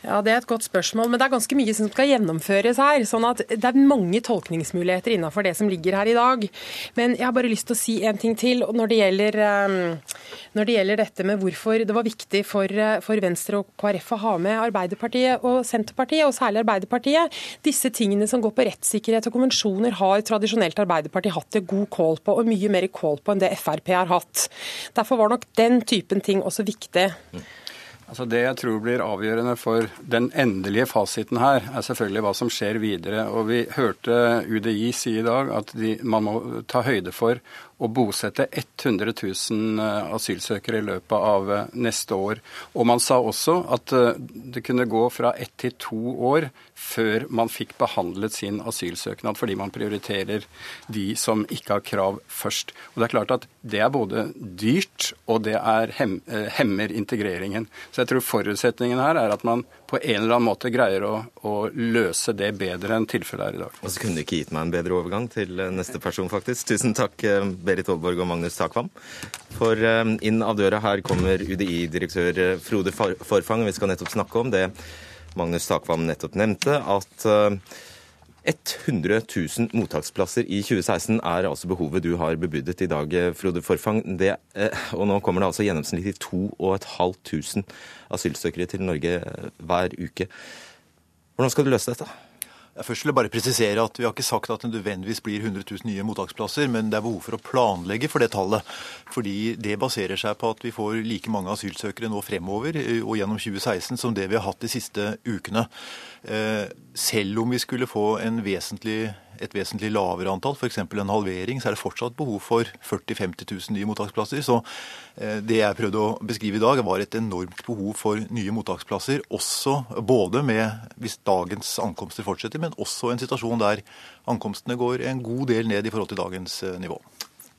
Ja, Det er et godt spørsmål, men det er ganske mye som skal gjennomføres her. sånn at Det er mange tolkningsmuligheter innenfor det som ligger her i dag. Men jeg har bare lyst til å si en ting til når det gjelder, ehm, når det gjelder dette med hvorfor det var viktig for, eh, for, Venstre og KrF å ha med Arbeiderpartiet og Senterpartiet, og særlig Arbeiderpartiet. Disse tingene som går på rettssikkerhet og konvensjoner, har tradisjonelt Arbeiderpartiet hatt det god kål på, og mye mer kål på enn det Frp har hatt. Derfor var nok den typen ting også viktig. Altså Det jeg tror blir avgjørende for den endelige fasiten her, er selvfølgelig hva som skjer videre. Og Vi hørte UDI si i dag at de, man må ta høyde for å bosette 100 000 eh, asylsøkere i løpet av eh, neste år. Og man sa også at eh, det kunne gå fra ett til to år før man fikk behandlet sin asylsøknad, fordi man prioriterer de som ikke har krav først. Og Det er klart at det er både dyrt og det hem, hemmer integreringen. Så jeg tror forutsetningen her er at man på en eller annen måte greier å, å løse det bedre enn tilfellet er i dag. Og så kunne du ikke gitt meg en bedre overgang til neste person, faktisk. Tusen takk, Berit Aalborg og Magnus Takvam. For eh, inn av døra her kommer UDI-direktør eh, Frode Forfang, vi skal nettopp snakke om det Magnus Takvam nettopp nevnte, at 100 eh, 000 mottaksplasser i 2016 er altså behovet du har bebudet i dag, Frode Forfang. Det, og nå kommer det altså gjennomsnittlig 2500 asylsøkere til Norge hver uke. Hvordan skal du løse dette? Først vil jeg bare presisere at Vi har ikke sagt at det nødvendigvis blir 100 000 nye mottaksplasser, men det er behov for å planlegge for det tallet. Fordi Det baserer seg på at vi får like mange asylsøkere nå fremover eh, og gjennom 2016 som det vi har hatt de siste ukene. Eh, selv om vi skulle få en vesentlig et vesentlig lavere antall, f.eks. en halvering, så er det fortsatt behov for 40 000-50 000 nye mottaksplasser. Så eh, det jeg prøvde å beskrive i dag, var et enormt behov for nye mottaksplasser. Også både med, hvis dagens ankomster fortsetter, men også en situasjon der ankomstene går en god del ned i forhold til dagens eh, nivå.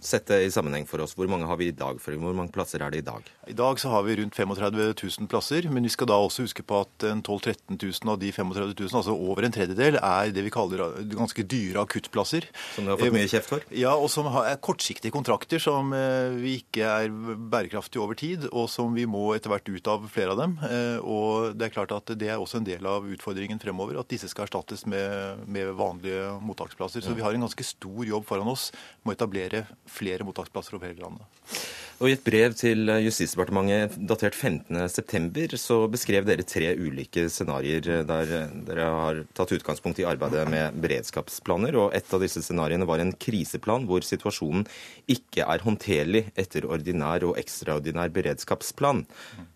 Sett det i sammenheng for oss. Hvor mange har vi i dag? For hvor mange plasser er det i dag? I dag så har vi rundt 35 000 plasser. Men vi skal da også huske på at 12 000-13 000 av de 35 000, altså over en tredjedel, er det vi kaller ganske dyre akuttplasser. Som du har fått mye kjeft for? Ja, og som er kortsiktige kontrakter som eh, vi ikke er bærekraftige over tid, og som vi må etter hvert ut av flere av dem. Eh, og det er klart at det er også en del av utfordringen fremover, at disse skal erstattes med, med vanlige mottaksplasser. Så vi har en ganske stor jobb foran oss med å etablere flere mottaksplasser over hele landet. Og I et brev til Justisdepartementet datert 15.9 så beskrev dere tre ulike scenarioer der dere har tatt utgangspunkt i arbeidet med beredskapsplaner. og Et av disse scenarioene var en kriseplan hvor situasjonen ikke er håndterlig etter ordinær og ekstraordinær beredskapsplan.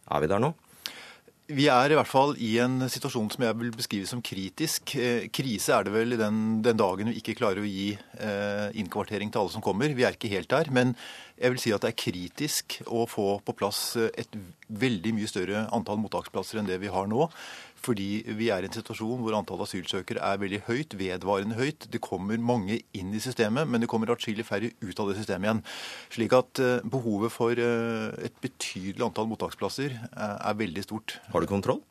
Er vi der nå? Vi er i hvert fall i en situasjon som jeg vil beskrive som kritisk. Eh, krise er det vel den, den dagen vi ikke klarer å gi eh, innkvartering til alle som kommer. Vi er ikke helt der. Men Jeg vil si at det er kritisk å få på plass et veldig mye større antall mottaksplasser enn det vi har nå. Fordi vi er i en situasjon hvor antallet asylsøkere er veldig høyt, vedvarende høyt. Det kommer mange inn i systemet, men det kommer atskillig færre ut av det systemet igjen. Slik at behovet for et betydelig antall mottaksplasser er veldig stort. Har du kontroll?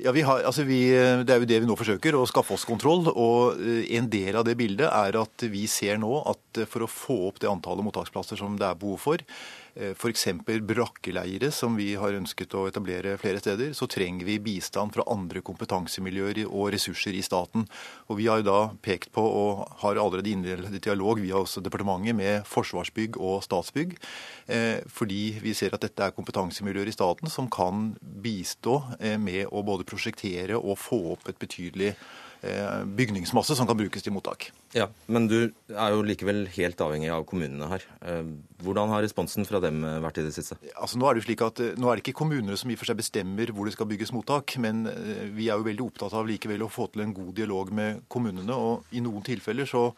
Ja, har, altså vi, Det er jo det vi nå forsøker, å skaffe oss kontroll. og En del av det bildet er at vi ser nå at for å få opp det antallet mottaksplasser som det er behov for, Eh, f.eks. brakkeleire, som vi har ønsket å etablere flere steder, så trenger vi bistand fra andre kompetansemiljøer og ressurser i staten. Og Vi har jo da pekt på, og har allerede innledet dialog via også departementet med Forsvarsbygg og Statsbygg, eh, fordi vi ser at dette er kompetansemiljøer i staten som kan bistå eh, med å både prosjektere og få opp et betydelig Eh, bygningsmasse som kan brukes til mottak. Ja, Men du er jo likevel helt avhengig av kommunene her. Eh, hvordan har responsen fra dem eh, vært i det siste? Altså, nå er det jo slik at nå er det ikke kommunene som i og for seg bestemmer hvor det skal bygges mottak, men vi er jo veldig opptatt av likevel å få til en god dialog med kommunene. og I noen tilfeller så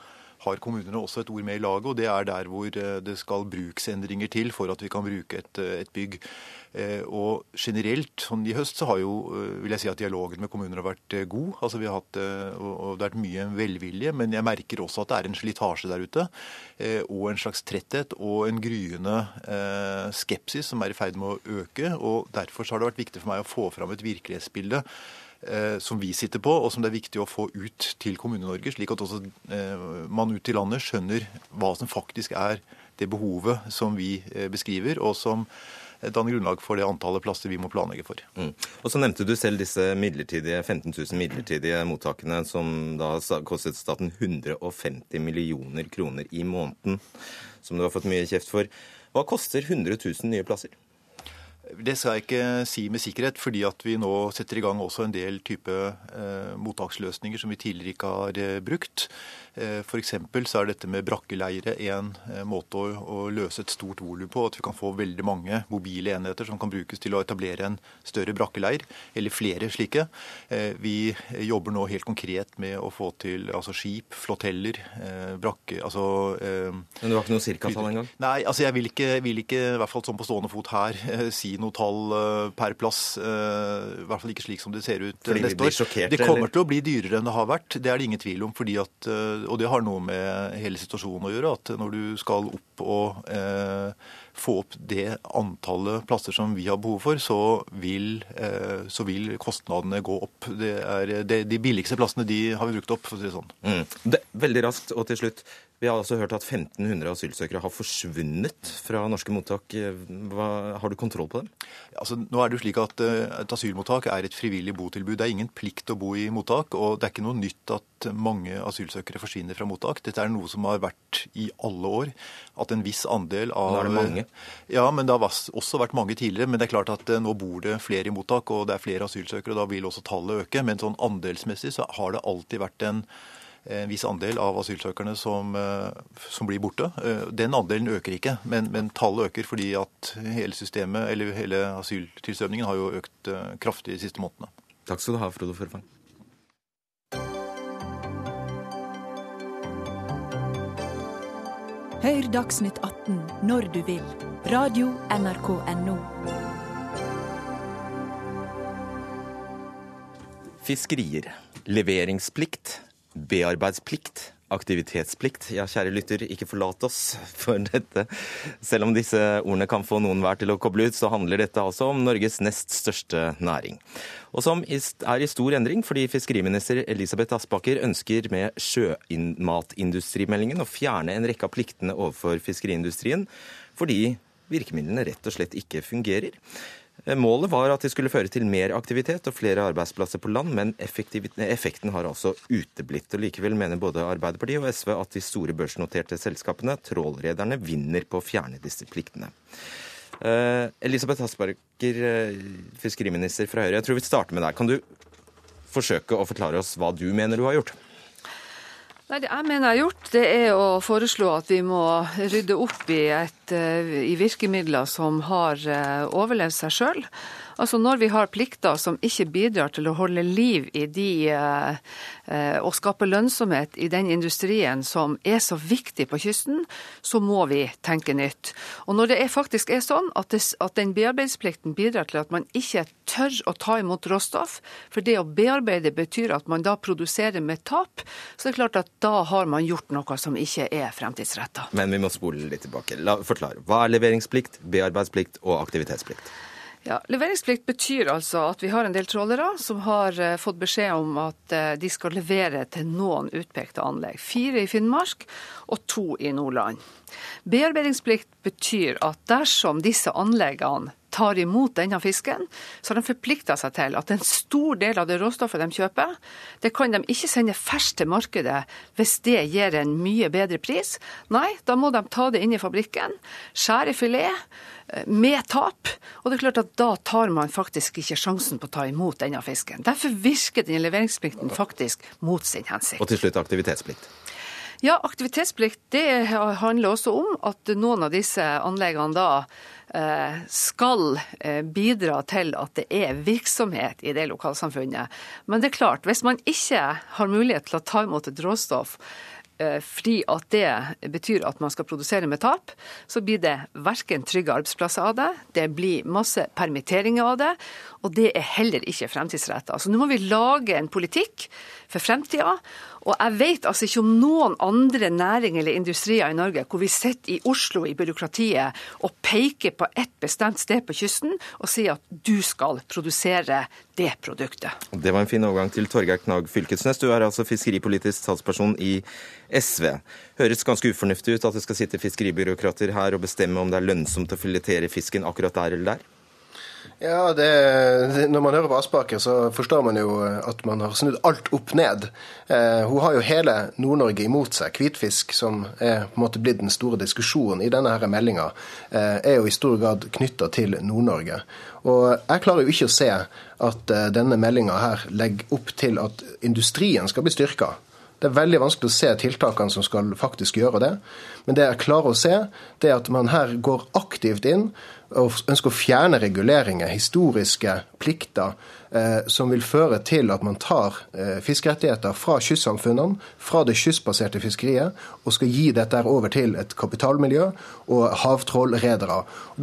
har kommunene også et ord med i laget, og det er der hvor det skal bruksendringer til for at vi kan bruke et, et bygg. Eh, og generelt, sånn i høst, så har jo eh, vil jeg si at dialogen med kommuner har vært eh, god. Altså vi har hatt, og Det har vært mye velvilje, men jeg merker også at det er en slitasje der ute. Og en slags tretthet og en gryende skepsis som er i ferd med å øke. og Derfor har det vært viktig for meg å få fram et virkelighetsbilde som vi sitter på, og som det er viktig å få ut til Kommune-Norge, slik at også man ut i landet skjønner hva som faktisk er det behovet som vi beskriver, og som danne grunnlag for det antallet plasser vi må planlegge for. Mm. Og Så nevnte du selv disse midlertidige, 15 000 midlertidige mottakene som da kostet staten 150 millioner kroner i måneden, som du har fått mye kjeft for. Hva koster 100 000 nye plasser? Det skal jeg ikke si med sikkerhet, fordi at vi nå setter i gang også en del type eh, mottaksløsninger som vi tidligere ikke har eh, brukt. Eh, F.eks. så er dette med brakkeleire en eh, måte å, å løse et stort volum på. At vi kan få veldig mange mobile enheter som kan brukes til å etablere en større brakkeleir, eller flere slike. Eh, vi jobber nå helt konkret med å få til altså skip, floteller, brakke altså Men du har ikke noe cirkatall engang? Nei, altså jeg vil ikke, vil ikke, i hvert fall sånn på stående fot her, si noe tall per plass. I hvert fall ikke slik som det ser ut Fordi neste år. Det kommer eller? til å bli dyrere enn det har vært, det er det ingen tvil om. fordi at og det har noe med hele situasjonen å gjøre. At når du skal opp og eh, få opp det antallet plasser som vi har behov for, så vil, eh, så vil kostnadene gå opp. Det er, det, de billigste plassene de har vi brukt opp, for å si det sånn. Mm. Det, veldig raskt og til slutt. Vi har altså hørt at 1500 asylsøkere har forsvunnet fra norske mottak. Hva, har du kontroll på dem? Altså, nå er det jo slik at uh, Et asylmottak er et frivillig botilbud. Det er ingen plikt å bo i mottak. Og det er ikke noe nytt at mange asylsøkere forsvinner fra mottak. Dette er noe som har vært i alle år. At en viss andel av Nå er det mange? Ja, men det har også vært mange tidligere. Men det er klart at uh, nå bor det flere i mottak, og det er flere asylsøkere. og Da vil også tallet øke. Men sånn andelsmessig så har det alltid vært en en viss andel av asylsøkerne som, eh, som, blir borte. Eh, den andelen øker ikke, men, men, tallet øker fordi at hele systemet, eller hele asyltilstrømningen har jo økt eh, kraftig de siste månedene. Takk skal du ha, Frode Forfang. Hør Dagsnytt 18 når du vil. Radio NRK Radio.nrk.no. Fiskerier, leveringsplikt, bearbeidsplikt, aktivitetsplikt. Ja, kjære lytter, ikke forlat oss for dette. Selv om disse ordene kan få noen hver til å koble ut, så handler dette altså om Norges nest største næring. Og som er i stor endring fordi fiskeriminister Elisabeth Aspaker ønsker med sjømatindustrimeldingen å fjerne en rekke av pliktene overfor fiskeriindustrien, fordi virkemidlene rett og slett ikke fungerer. Eh, målet var at det skulle føre til mer aktivitet og flere arbeidsplasser på land, men effekten har altså uteblitt. Og Likevel mener både Arbeiderpartiet og SV at de store børsnoterte selskapene, trålrederne, vinner på å fjerne disse pliktene. Uh, Elisabeth Hasberger, uh, fiskeriminister fra Høyre, jeg tror vi starter med deg. Kan du forsøke å forklare oss hva du mener du har gjort? Nei, Det jeg mener jeg har gjort, det er å foreslå at vi må rydde opp i, et, eh, i virkemidler som har eh, overlevd seg sjøl. Altså Når vi har plikter som ikke bidrar til å holde liv i de eh, eh, og skape lønnsomhet i den industrien som er så viktig på kysten, så må vi tenke nytt. Og når det er faktisk er sånn at, det, at den bearbeidsplikten bidrar til at man ikke tør å ta imot råstoff, for det å bearbeide betyr at man da produserer med tap, så det er klart at da har man gjort noe som ikke er fremtidsretta. Men vi må spole litt tilbake. La, forklare. Hva er leveringsplikt, bearbeidsplikt og aktivitetsplikt? Ja, Leveringsplikt betyr altså at vi har en del trålere som har uh, fått beskjed om at uh, de skal levere til noen utpekte anlegg. Fire i Finnmark og to i Nordland. Bearbeidingsplikt betyr at dersom disse anleggene tar imot denne fisken, så har de forplikta seg til at en stor del av det råstoffet de kjøper, det kan de ikke sende ferskt til markedet hvis det gir en mye bedre pris. Nei, da må de ta det inn i fabrikken, skjære filet eh, med tap. Og det er klart at da tar man faktisk ikke sjansen på å ta imot denne fisken. Derfor virker denne leveringsplikten faktisk mot sin hensikt. Og til slutt aktivitetsplikt. Ja, aktivitetsplikt det handler også om at noen av disse anleggene da eh, skal eh, bidra til at det er virksomhet i det lokalsamfunnet. Men det er klart, hvis man ikke har mulighet til å ta imot et råstoff fordi at det betyr at man skal produsere med tap, så blir det verken trygge arbeidsplasser av det, det blir masse permitteringer av det, og det er heller ikke fremtidsretta. Så nå må vi lage en politikk for fremtida. Og jeg vet altså ikke om noen andre næringer eller industrier i Norge hvor vi sitter i Oslo i byråkratiet og peker på ett bestemt sted på kysten og sier at du skal produsere det produktet. Det var en fin overgang til Torgeir Knag Fylkesnes. Du er altså fiskeripolitisk talsperson i SV. Høres ganske ufornuftig ut at det skal sitte fiskeribyråkrater her og bestemme om det er lønnsomt å filetere fisken akkurat der eller der? Ja, det, Når man hører på Aspaker, så forstår man jo at man har snudd alt opp ned. Eh, hun har jo hele Nord-Norge imot seg. Hvitfisk, som er på en måte blitt den store diskusjonen i denne meldinga, eh, er jo i stor grad knytta til Nord-Norge. Og jeg klarer jo ikke å se at eh, denne meldinga her legger opp til at industrien skal bli styrka. Det er veldig vanskelig å se tiltakene som skal faktisk gjøre det. Men det jeg klarer å se, det er at man her går aktivt inn og ønsker å fjerne reguleringer, historiske plikter, eh, som vil føre til at man tar eh, fiskerettigheter fra kystsamfunnene, fra det kystbaserte fiskeriet, og skal gi dette over til et kapitalmiljø og havtrålredere.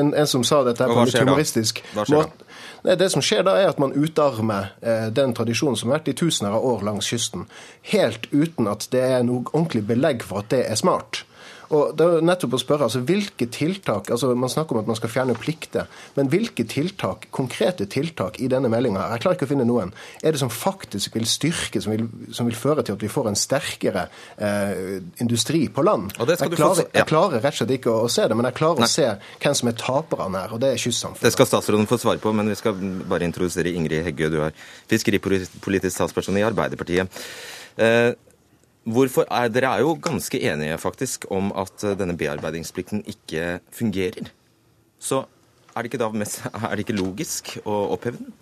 En, en som sa dette på en humoristisk måte det som skjer da, er at man utarmer eh, den tradisjonen som har vært i tusener av år langs kysten, helt uten at det er noe ordentlig belegg for at det er smart. Og det er nettopp å spørre, altså hvilke tiltak, altså Man snakker om at man skal fjerne plikter, men hvilke tiltak, konkrete tiltak i denne meldinga Jeg klarer ikke å finne noen. Er det som faktisk vil styrke, som vil, som vil føre til at vi får en sterkere eh, industri på land? Jeg klarer, jeg, klarer, rett og slett ikke å, se det, men jeg klarer Nei. å se hvem som er taperne her, og det er kystsamfunnet. Det skal statsråden få svare på, men vi skal bare introdusere Ingrid Heggø. Du er fiskeripolitisk talsperson i Arbeiderpartiet. Eh, Hvorfor er, dere er jo ganske enige faktisk om at eh, denne bearbeidingsplikten ikke fungerer. Så er det ikke da er det ikke logisk å oppheve den?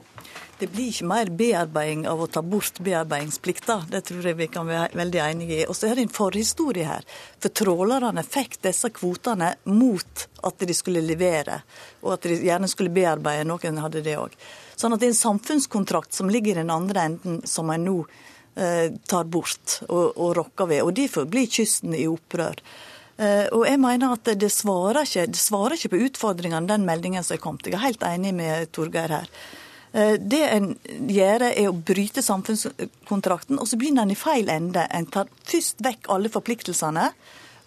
Det blir ikke mer bearbeiding av å ta bort bearbeidingsplikta. Det tror jeg vi kan være veldig enige i. Og så er det en forhistorie her. For trålerne fikk disse kvotene mot at de skulle levere, og at de gjerne skulle bearbeide. Noen hadde det òg. Sånn at det er en samfunnskontrakt som ligger i den andre enden, som en nå tar bort og, og rokker ved. Og Derfor blir kysten i opprør. Eh, og jeg mener at det svarer ikke, det svarer ikke på utfordringene, den meldingen som er kommet. Jeg er helt enig med Torgeir her. Eh, det en gjør, er å bryte samfunnskontrakten, og så begynner en i feil ende. En tar først vekk alle forpliktelsene.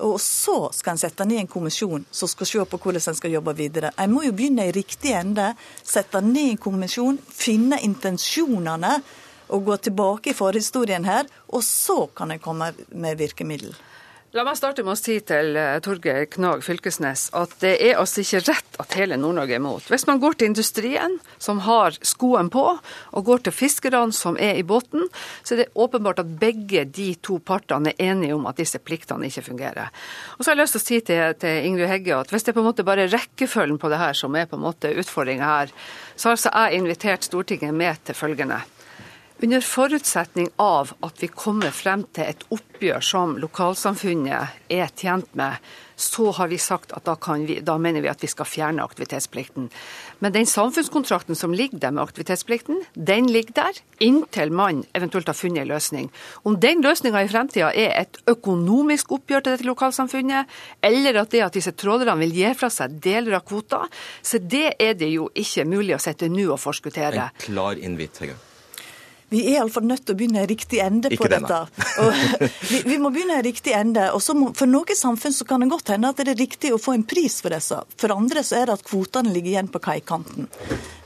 Og så skal en sette ned en kommisjon som skal se på hvordan en skal jobbe videre. En må jo begynne i riktig ende, sette ned en kommisjon, finne intensjonene og gå tilbake i forhistorien her, og så kan en komme med virkemiddel. La meg starte med å si til eh, Torgeir Knag Fylkesnes at det er altså ikke rett at hele Nord-Norge er imot. Hvis man går til industrien, som har skoen på, og går til fiskerne, som er i båten, så er det åpenbart at begge de to partene er enige om at disse pliktene ikke fungerer. Og så har jeg lyst til å si til, til Ingrid Hegge at hvis det er på en måte bare rekkefølgen på det her som er på en måte utfordringa her, så har altså jeg invitert Stortinget med til følgende. Under forutsetning av at vi kommer frem til et oppgjør som lokalsamfunnet er tjent med, så har vi sagt at da, vi, da, mener vi at vi skal fjerne aktivitetsplikten. Men den samfunnskontrakten som ligger der med aktivitetsplikten, den ligger der inntil man eventuelt har funnet en løsning. Om den løsninga i fremtida er et økonomisk oppgjør til dette lokalsamfunnet, eller at det at disse trålerne vil gi fra seg deler av kvota, så det er det jo ikke mulig å sette nå og forskuttere. En klar invitt, Hegge. Vi er iallfall nødt til å begynne i riktig ende på Ikke dette. Vi, vi, må begynne i riktig ende. og må, For noen samfunn så kan det godt hende at det er riktig å få en pris for disse. For andre så er det at kvotene ligger igjen på kaikanten.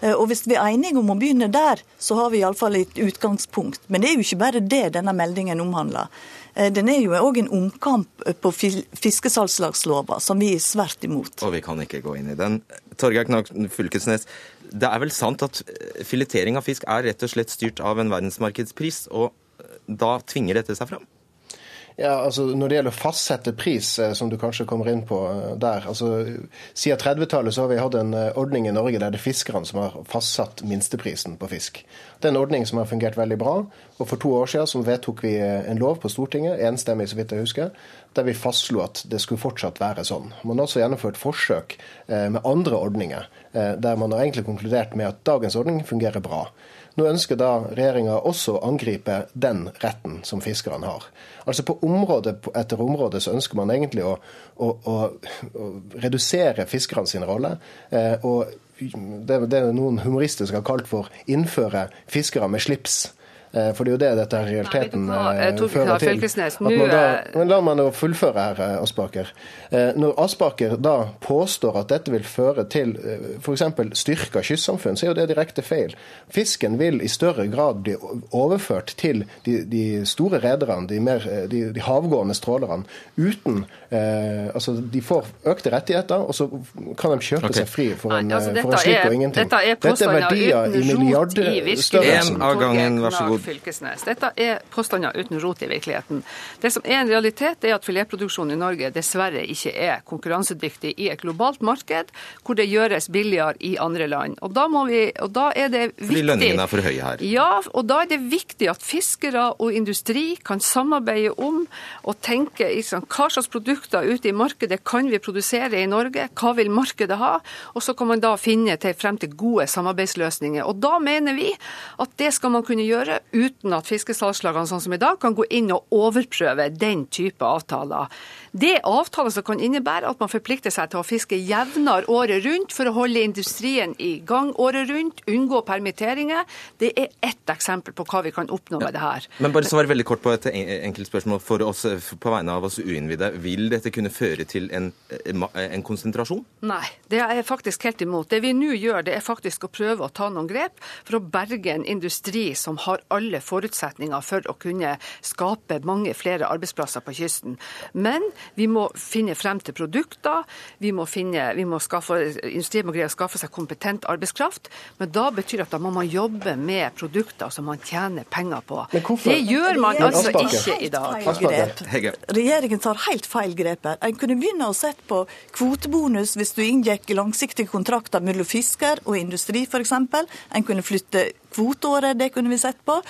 Eh, og Hvis vi er enige om å begynne der, så har vi iallfall et utgangspunkt. Men det er jo ikke bare det denne meldingen omhandler. Eh, den er jo òg en omkamp på fiskesalgslagslova, som vi er svært imot. Og vi kan ikke gå inn i den. Torgeir Knag Fylkesnes, det er vel sant at eh, filetering av fisk er rett og slett styrt av en verdensmarkedspris, og eh, da tvinger dette seg fram? Ja, altså Når det gjelder å fastsette pris, eh, som du kanskje kommer inn på der altså Siden 30-tallet så har vi hatt en ordning i Norge der det er fiskerne som har fastsatt minsteprisen på fisk. Det er en ordning som har fungert veldig bra. og For to år siden så vedtok vi en lov på Stortinget, enstemmig så vidt jeg husker, der vi fastslo at det skulle fortsatt være sånn. Man har også gjennomført forsøk med andre ordninger Eh, der man har egentlig konkludert med at dagens ordning fungerer bra. Nå ønsker da regjeringa også å angripe den retten som fiskerne har. Altså På område etter område så ønsker man egentlig å, å, å, å redusere fiskerne sin rolle. Eh, og det, det noen humorister har kalt for 'innføre fiskere med slips'. Eh, for det er jo det dette er realiteten Nei, fører til. Da, men la meg fullføre her, eh, Aspaker. Eh, når Aspaker da påstår at dette vil føre til f.eks. styrka kystsamfunn, så er jo det direkte feil. Fisken vil i større grad bli overført til de, de store rederne, de, de, de, havgående strålerne, uten eh, Altså, de får økte rettigheter, og så kan de kjøpe okay. seg fri for en, Nei, altså, for en slikk og ingenting. Dette er, dette er verdier i milliardstørrelsen. En av gangen, vær så god. Fylkesnes. Dette er påstander uten rot i virkeligheten. Det som er en realitet, er at filetproduksjonen i Norge dessverre ikke er konkurransedyktig i et globalt marked, hvor det gjøres billigere i andre land. Og da, vi, og da er det viktig Fordi lønningene er for høye her? Ja, og da er det viktig at fiskere og industri kan samarbeide om og tenke liksom, hva slags produkter ute i markedet kan vi produsere i Norge, hva vil markedet ha? Og så kan man da finne til, frem til gode samarbeidsløsninger. Og da mener vi at det skal man kunne gjøre uten at fiskesalgslagene sånn som i dag kan gå inn og overprøve den type avtaler. Det er avtaler som kan innebære at man forplikter seg til å fiske jevnere året rundt for å holde industrien i gang året rundt, unngå permitteringer. Det er ett eksempel på hva vi kan oppnå med det her. Men bare svar veldig kort på et enkelt spørsmål for oss, på vegne av oss uinnvidde. Vil dette kunne føre til en, en konsentrasjon? Nei, det er jeg faktisk helt imot. Det vi nå gjør, det er faktisk å prøve å ta noen grep for å berge en industri som har alle forutsetninger for å kunne skape mange flere arbeidsplasser på kysten. Men vi må finne frem til produkter, vi må finne, vi må skaffe, industrien må greie å skaffe seg kompetent arbeidskraft. Men da betyr det at da må man jobbe med produkter som man tjener penger på. Det gjør man altså ikke i dag. Regjeringen tar helt feil grep her. En kunne begynne å sette på kvotebonus hvis du inngikk langsiktige kontrakter mellom fisker og industri f.eks. En kunne flytte kvoteåret, det kunne vi sett på.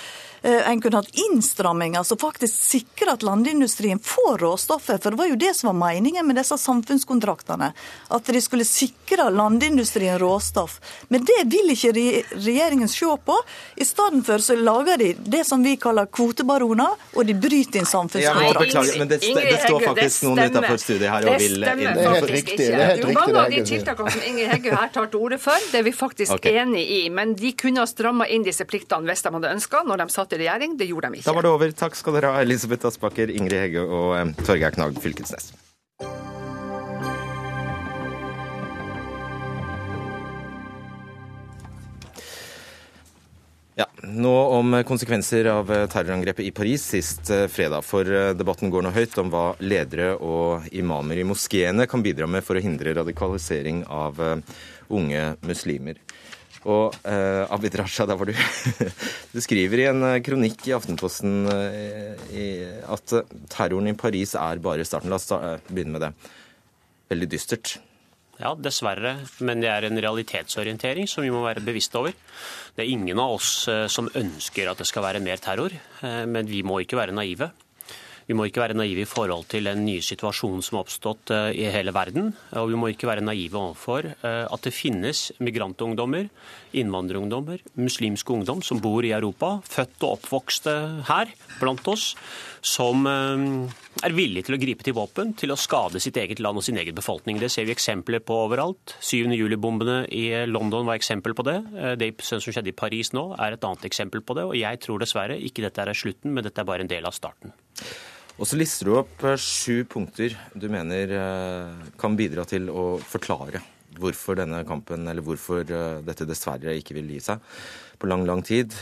Eh, en kunne hatt innstramminger som faktisk sikrer at landindustrien får råstoffet. For det var jo det som var meningen med disse samfunnskontraktene. At de skulle sikre landindustrien råstoff. Men det vil ikke regjeringen se på. I stedet for så lager de det som vi kaller kvotebaroner, og de bryter inn samfunnskontrakt. Men det, det, står faktisk noen utenfor studiet her og vil inn. Det er helt riktig. Det er helt riktig. Mange av de tiltakene som Ingrid Heggø her tar til orde for, det er vi faktisk okay. enig i. Men de kunne ha stramma inn disse pliktene hvis de hadde ønska, når de satt i regjering. Det gjorde de ikke. Da var det over. Takk skal dere ha, Elisabeth Aspaker, Ingrid Hegge og um, Torgeir Knag Fylkesnes. Ja, Nå om konsekvenser av eh, terrorangrepet i Paris sist eh, fredag. For debatten går nå høyt om hva ledere og imamer i moskeene kan bidra med for å hindre radikalisering av unge muslimer. Og eh, Abid Raja, der var du. du skriver i en eh, kronikk i Aftenposten eh, i, at terroren i Paris er bare starten. La oss begynne med det. Veldig dystert. Ja, dessverre. Men det er en realitetsorientering som vi må være bevisst over. Det er ingen av oss eh, som ønsker at det skal være mer terror, eh, men vi må ikke være naive. Vi må ikke være naive i forhold til den nye situasjonen som har oppstått eh, i hele verden. Og vi må ikke være naive overfor eh, at det finnes migrantungdommer, innvandrerungdommer, muslimske ungdom som bor i Europa, født og oppvokst her blant oss, som eh, er villige til å gripe til våpen til å skade sitt eget land og sin egen befolkning. Det ser vi eksempler på overalt. 7. juli-bombene i London var eksempel på det. Det som skjedde i Paris nå, er et annet eksempel på det. Og jeg tror dessverre ikke dette er slutten, men dette er bare en del av starten. Og så lister du opp eh, sju punkter du mener eh, kan bidra til å forklare hvorfor denne kampen, eller hvorfor eh, dette dessverre ikke vil gi seg på lang, lang tid.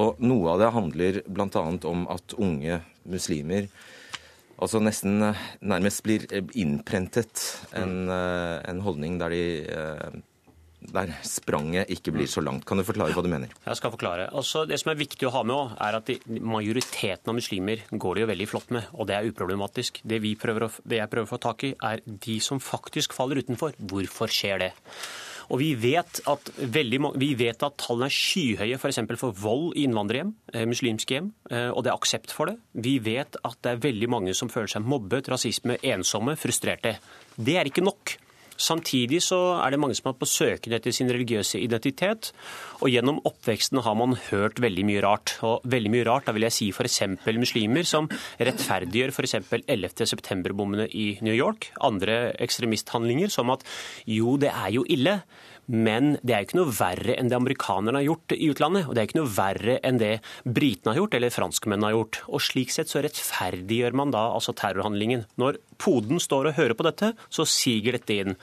Og noe av det handler bl.a. om at unge muslimer altså nesten nærmest blir innprentet en, en holdning der de der spranget ikke blir så langt. Kan du forklare hva du mener? Jeg skal forklare. Altså, det som er viktig å ha med er at majoriteten av muslimer går det jo veldig flott med, og det er uproblematisk. Det, å, det jeg prøver å få tak i, er de som faktisk faller utenfor. Hvorfor skjer det? Og vi vet at, veldig, vi vet at tallene er skyhøye f.eks. For, for vold i innvandrerhjem, eh, muslimske hjem, eh, og det er aksept for det. Vi vet at det er veldig mange som føler seg mobbet, rasisme, ensomme, frustrerte. Det er ikke nok. Samtidig så er det mange som er på søken etter sin religiøse identitet. Og gjennom oppveksten har man hørt veldig mye rart. Og veldig mye rart, da vil jeg si f.eks. muslimer som rettferdiggjør f.eks. 11.9-bommene i New York. Andre ekstremisthandlinger som at jo, det er jo ille. Men det er ikke noe verre enn det amerikanerne har gjort i utlandet. Og det er ikke noe verre enn det britene har gjort, eller franskmennene har gjort. Og slik sett så rettferdiggjør man da altså terrorhandlingen. Når poden står og hører på dette, så siger dette inn.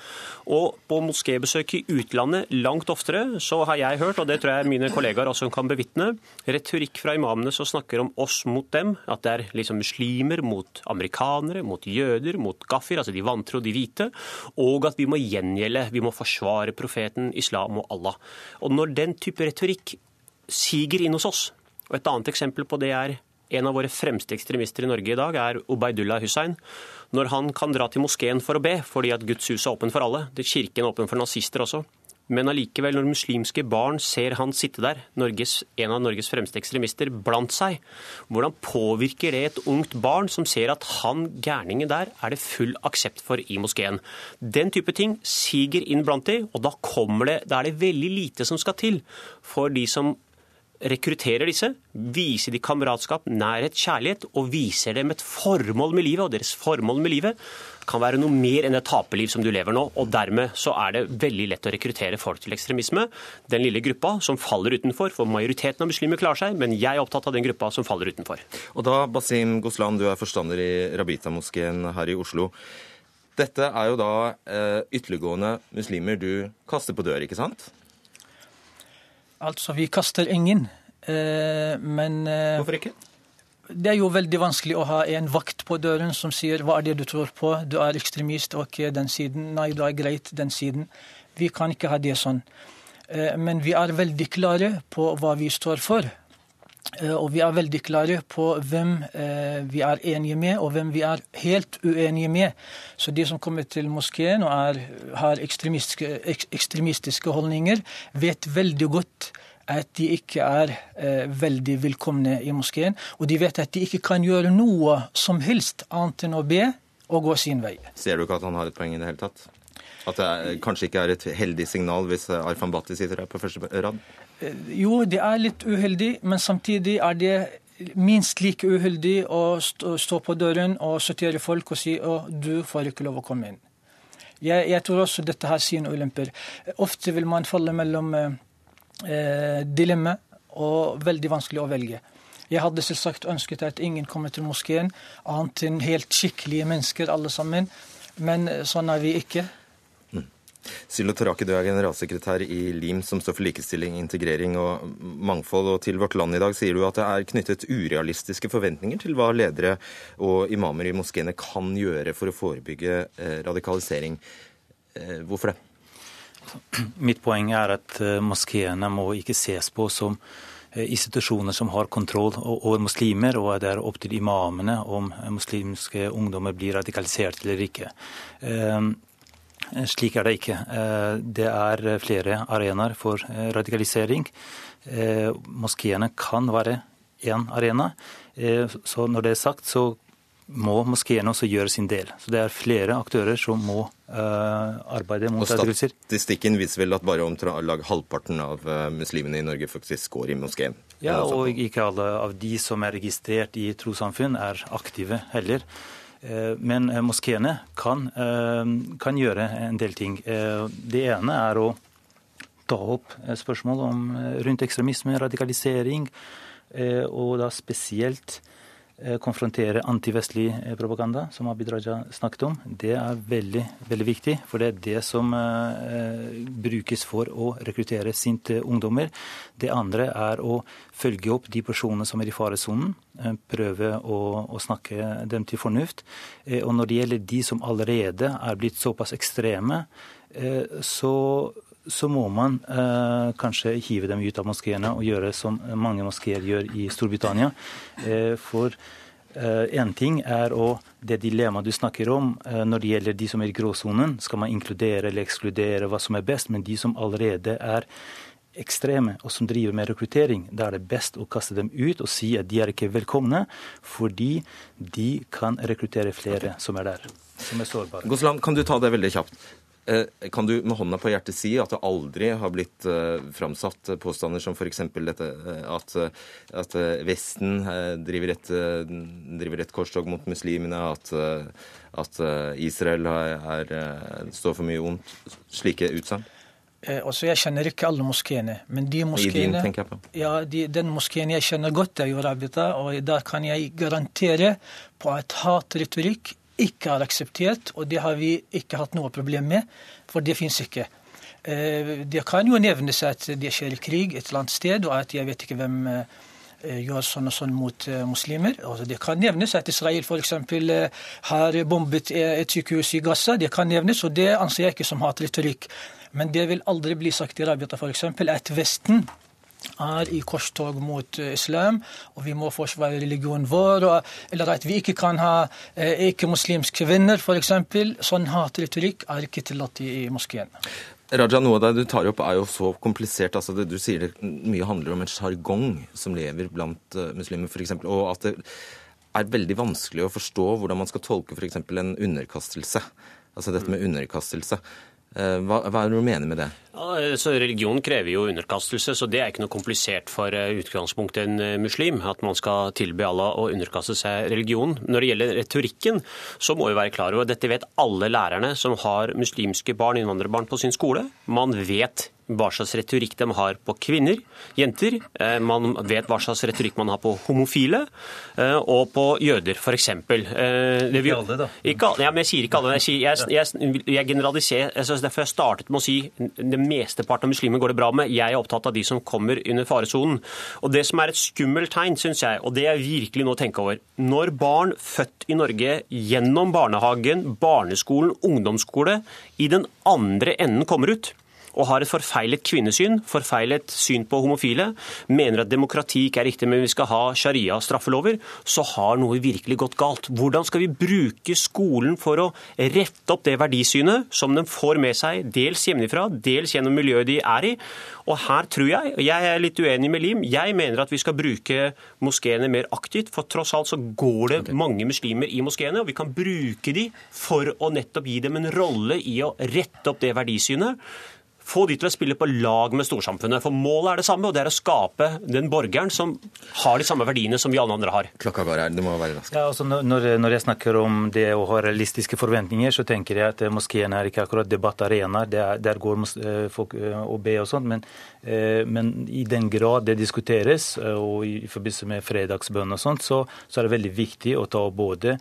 Og på moskébesøk i utlandet langt oftere så har jeg hørt, og det tror jeg mine kollegaer også kan bevitne, retorikk fra imamene som snakker om oss mot dem. At det er liksom muslimer mot amerikanere, mot jøder, mot gafir, altså de vantro, de hvite. Og at vi må gjengjelde, vi må forsvare profeten, islam og Allah. Og når den type retorikk siger inn hos oss, og et annet eksempel på det er en av våre fremste ekstremister i Norge i dag er Ubaydullah Hussein. Når han kan dra til moskeen for å be, fordi at Guds hus er åpen for alle, det kirken er åpen for nazister også, men allikevel, når muslimske barn ser han sitte der, Norges, en av Norges fremste ekstremister, blant seg, hvordan påvirker det et ungt barn som ser at han gærningen der er det full aksept for i moskeen? Den type ting siger inn blant de, og da, det, da er det veldig lite som skal til for de som rekrutterer disse, viser de kameratskap, nærhet, kjærlighet, og viser dem et formål med livet. Og deres formål med livet kan være noe mer enn et taperliv som du lever nå. Og dermed så er det veldig lett å rekruttere folk til ekstremisme. Den lille gruppa som faller utenfor, for majoriteten av muslimer klarer seg, men jeg er opptatt av den gruppa som faller utenfor. Og da, Basim Goslan, du er forstander i Rabita-moskeen her i Oslo. Dette er jo da eh, ytterliggående muslimer du kaster på dør, ikke sant? Altså, vi kaster ingen. Eh, men eh, Hvorfor ikke? Det er jo veldig vanskelig å ha en vakt på døren som sier 'hva er det du tror på', du er ekstremist, ok, den siden, nei, det er greit, den siden. Vi kan ikke ha det sånn. Eh, men vi er veldig klare på hva vi står for. Og vi er veldig klare på hvem vi er enige med, og hvem vi er helt uenige med. Så de som kommer til moskeen og er, har ekstremistiske, ekstremistiske holdninger, vet veldig godt at de ikke er eh, veldig velkomne i moskeen. Og de vet at de ikke kan gjøre noe som helst annet enn å be og gå sin vei. Ser du ikke at han har et poeng i det hele tatt? At det er, kanskje ikke er et heldig signal hvis Arfan Bhatti sitter her på første rad? Jo, det er litt uheldig, men samtidig er det minst like uheldig å stå, på døren og sortere folk og si at du får ikke lov å komme inn. Jeg, jeg tror også dette har sine ulemper. Ofte vil man falle mellom eh, eh, dilemma og veldig vanskelig å velge. Jeg hadde selvsagt ønsket at ingen kommer til moskeen, annet enn helt skikkelige mennesker alle sammen. Men sånn er vi ikke. Sylo Taraki, du er generalsekretær i LIM, som står for likestilling, integrering og mangfold. Og til Vårt Land i dag sier du at det er knyttet urealistiske forventninger til hva ledere og imamer i moskeene kan gjøre for å forebygge eh, radikalisering. Eh, hvorfor det? Mitt poeng er at eh, moskeene må ikke ses på som institusjoner som har kontroll over muslimer, og det er opp til imamene om muslimske ungdommer blir radikalisert eller ikke. Ehm, slik er det ikke. Det er flere arenaer for radikalisering. Moskeene kan være én arena. Så når det er sagt, så må moskeene også gjøre sin del. Så Det er flere aktører som må arbeide mot radikalisering. Statistikken viser vel at bare om halvparten av muslimene i Norge faktisk går i moskeen? Ja, og ikke alle av de som er registrert i trossamfunn er aktive heller. Uh, men moskeene kan, kan, gjøre en del ting. Det ene er å ta opp spørsmål om, rundt ekstremisme, radikalisering, og da spesielt Eh, konfrontere antivestlig eh, propaganda, som Abid Raja snakket om. Det er veldig, veldig viktig, for det er det som eh, brukes for å rekruttere sinte ungdommer. Det andre er å følge opp de personene som er i faresonen. Eh, prøve å, å, snakke dem til fornuft. Eh, og når det gjelder de som allerede er blitt såpass ekstreme, eh, så så må man eh, kanskje hive dem ut av moskeene og gjøre som mange moskeer gjør i Storbritannia. Eh, for én eh, ting er å, det dilemmaet du snakker om eh, når det gjelder de som er i gråsonen. Skal man inkludere eller ekskludere hva som er best? Men de som allerede er ekstreme og som driver med rekruttering, da er det best å kaste dem ut og si at de er ikke velkomne, fordi de kan rekruttere flere som er der, som er sårbare. Goslam, kan du ta det veldig kjapt? Eh, kan du med hånda på hjertet si at det aldri har blitt uh, framsatt påstander som f.eks. dette uh, at, at Vesten driver, et, driver, et, korstog mot muslimene, at, at Israel er, står for mye ondt? Slike utsagn? Altså, Jeg kjenner ikke alle moskeene, men de moskeene. Ja, de, den moskeen jeg kjenner godt, er jo Rabita, og der kan jeg garantere på at hatretorikk ikke har akseptert, og det har vi ikke hatt noe problem med, for det fins ikke. Eh, det kan jo nevnes at det skjer krig et eller annet sted, og at jeg vet ikke hvem eh, gjør sånn og sånn mot eh, muslimer. Det kan nevnes at Israel f.eks. har bombet et sykehus i Gaza. Det kan nevnes, og det anser jeg ikke som hatretorikk. Men det vil aldri bli sagt i Rabita f.eks. at Vesten er i korstog mot eh, islam, og vi må forsvare religionen vår. Eller at vi ikke kan ha eh, ikke-muslimske venner, f.eks. Sånn hatretorikk er ikke tillatt i moskeen. Raja, noe av det du tar opp er jo så komplisert. altså det, Du sier det mye handler om en sjargong som lever blant uh, muslimer, f.eks. Og at det er veldig vanskelig å forstå hvordan man skal tolke f.eks. en underkastelse. Altså dette med underkastelse. Eh, hva, hva, er det du mener med det? Så Religion krever jo underkastelse, så det er ikke noe komplisert for eh, utgangspunktet en eh, muslim. At man skal tilby Allah å underkaste seg religion. Når det gjelder retorikken, så må vi være klar over at dette vet alle lærerne som har muslimske barn, innvandrerbarn, på sin skole. Man vet hva slags retorikk de har på kvinner, jenter. Eh, man vet hva slags retorikk man har på homofile eh, og på jøder, f.eks. Eh, ikke alle, da. Ikke alle, ja, men jeg sier ikke alle. Jeg, sier, jeg, jeg, jeg generaliserer. Altså, derfor jeg startet med å si det mesteparten av muslimer går det bra med. Jeg er opptatt av de som kommer under faresonen. Og Det som er et skummelt tegn, syns jeg, og det jeg virkelig nå tenker over Når barn født i Norge gjennom barnehagen, barneskolen, ungdomsskole, i den andre enden kommer ut og har et forfeilet kvinnesyn, forfeilet syn på homofile, mener at demokrati ikke er riktig, men vi skal ha sharia-straffelover, så har noe virkelig gått galt. Hvordan skal vi bruke skolen for å rette opp det verdisynet som den får med seg, dels hjemmefra, dels gjennom miljøet de er i? Og her tror jeg, og jeg er litt uenig med Lim, jeg mener at vi skal bruke moskeene mer aktivt. For tross alt så går det okay. mange muslimer i moskeene, og vi kan bruke de for å nettopp gi dem en rolle i å rette opp det verdisynet få de til å spille på lag med storsamfunnet. For målet er det samme, og det er å skape den borgeren som har de samme verdiene som vi alle andre har. Klokka går her, det må være rask. Ja, altså når, når, jeg snakker om det å ha realistiske forventninger, så tenker jeg at moskeen er ikke akkurat debattarena. Der går eh, folk eh, og ber og sånt. Men, eh, men, i den grad det diskuteres, og i forbindelse med fredagsbønn og sånt, så, så, er det veldig viktig å ta både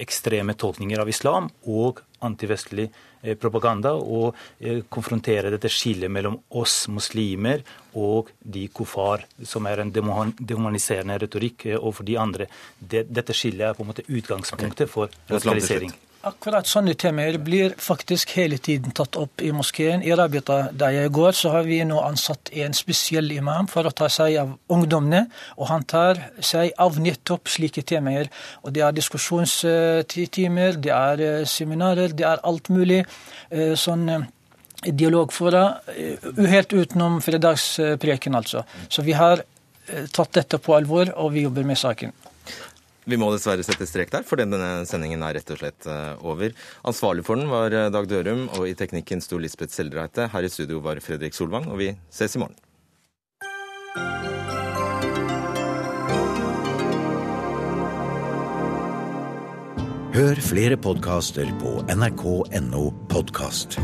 ekstreme tolkninger av islam og antivestlig Eh, propaganda og eh, konfrontere dette skillet mellom oss muslimer og de kofar, som er en dehumaniserende retorikk eh, overfor de andre. Dette skillet er på en måte utgangspunktet for radikalisering. Akkurat sånne temaer blir faktisk hele tiden tatt opp i moskeen. I Rabita der jeg går, så har vi nå ansatt en spesiell imam for å ta seg av ungdommene. Og han tar seg av nettopp slike temaer. Og det er diskusjonstimer, det er eh, seminarer, det er alt mulig. Eh, sånn eh, dialogfora, helt utenom fredagspreken, altså. Så vi har tatt dette på alvor, og vi jobber med saken. Vi må dessverre sette strek der, for denne sendingen er rett og slett eh, over. Ansvarlig for den var eh, Dag Dørum, og i teknikken sto Lisbeth Seldreite. Her i studio var Fredrik Solvang, og vi ses i morgen. Hør flere podkaster på nrk.no podkast.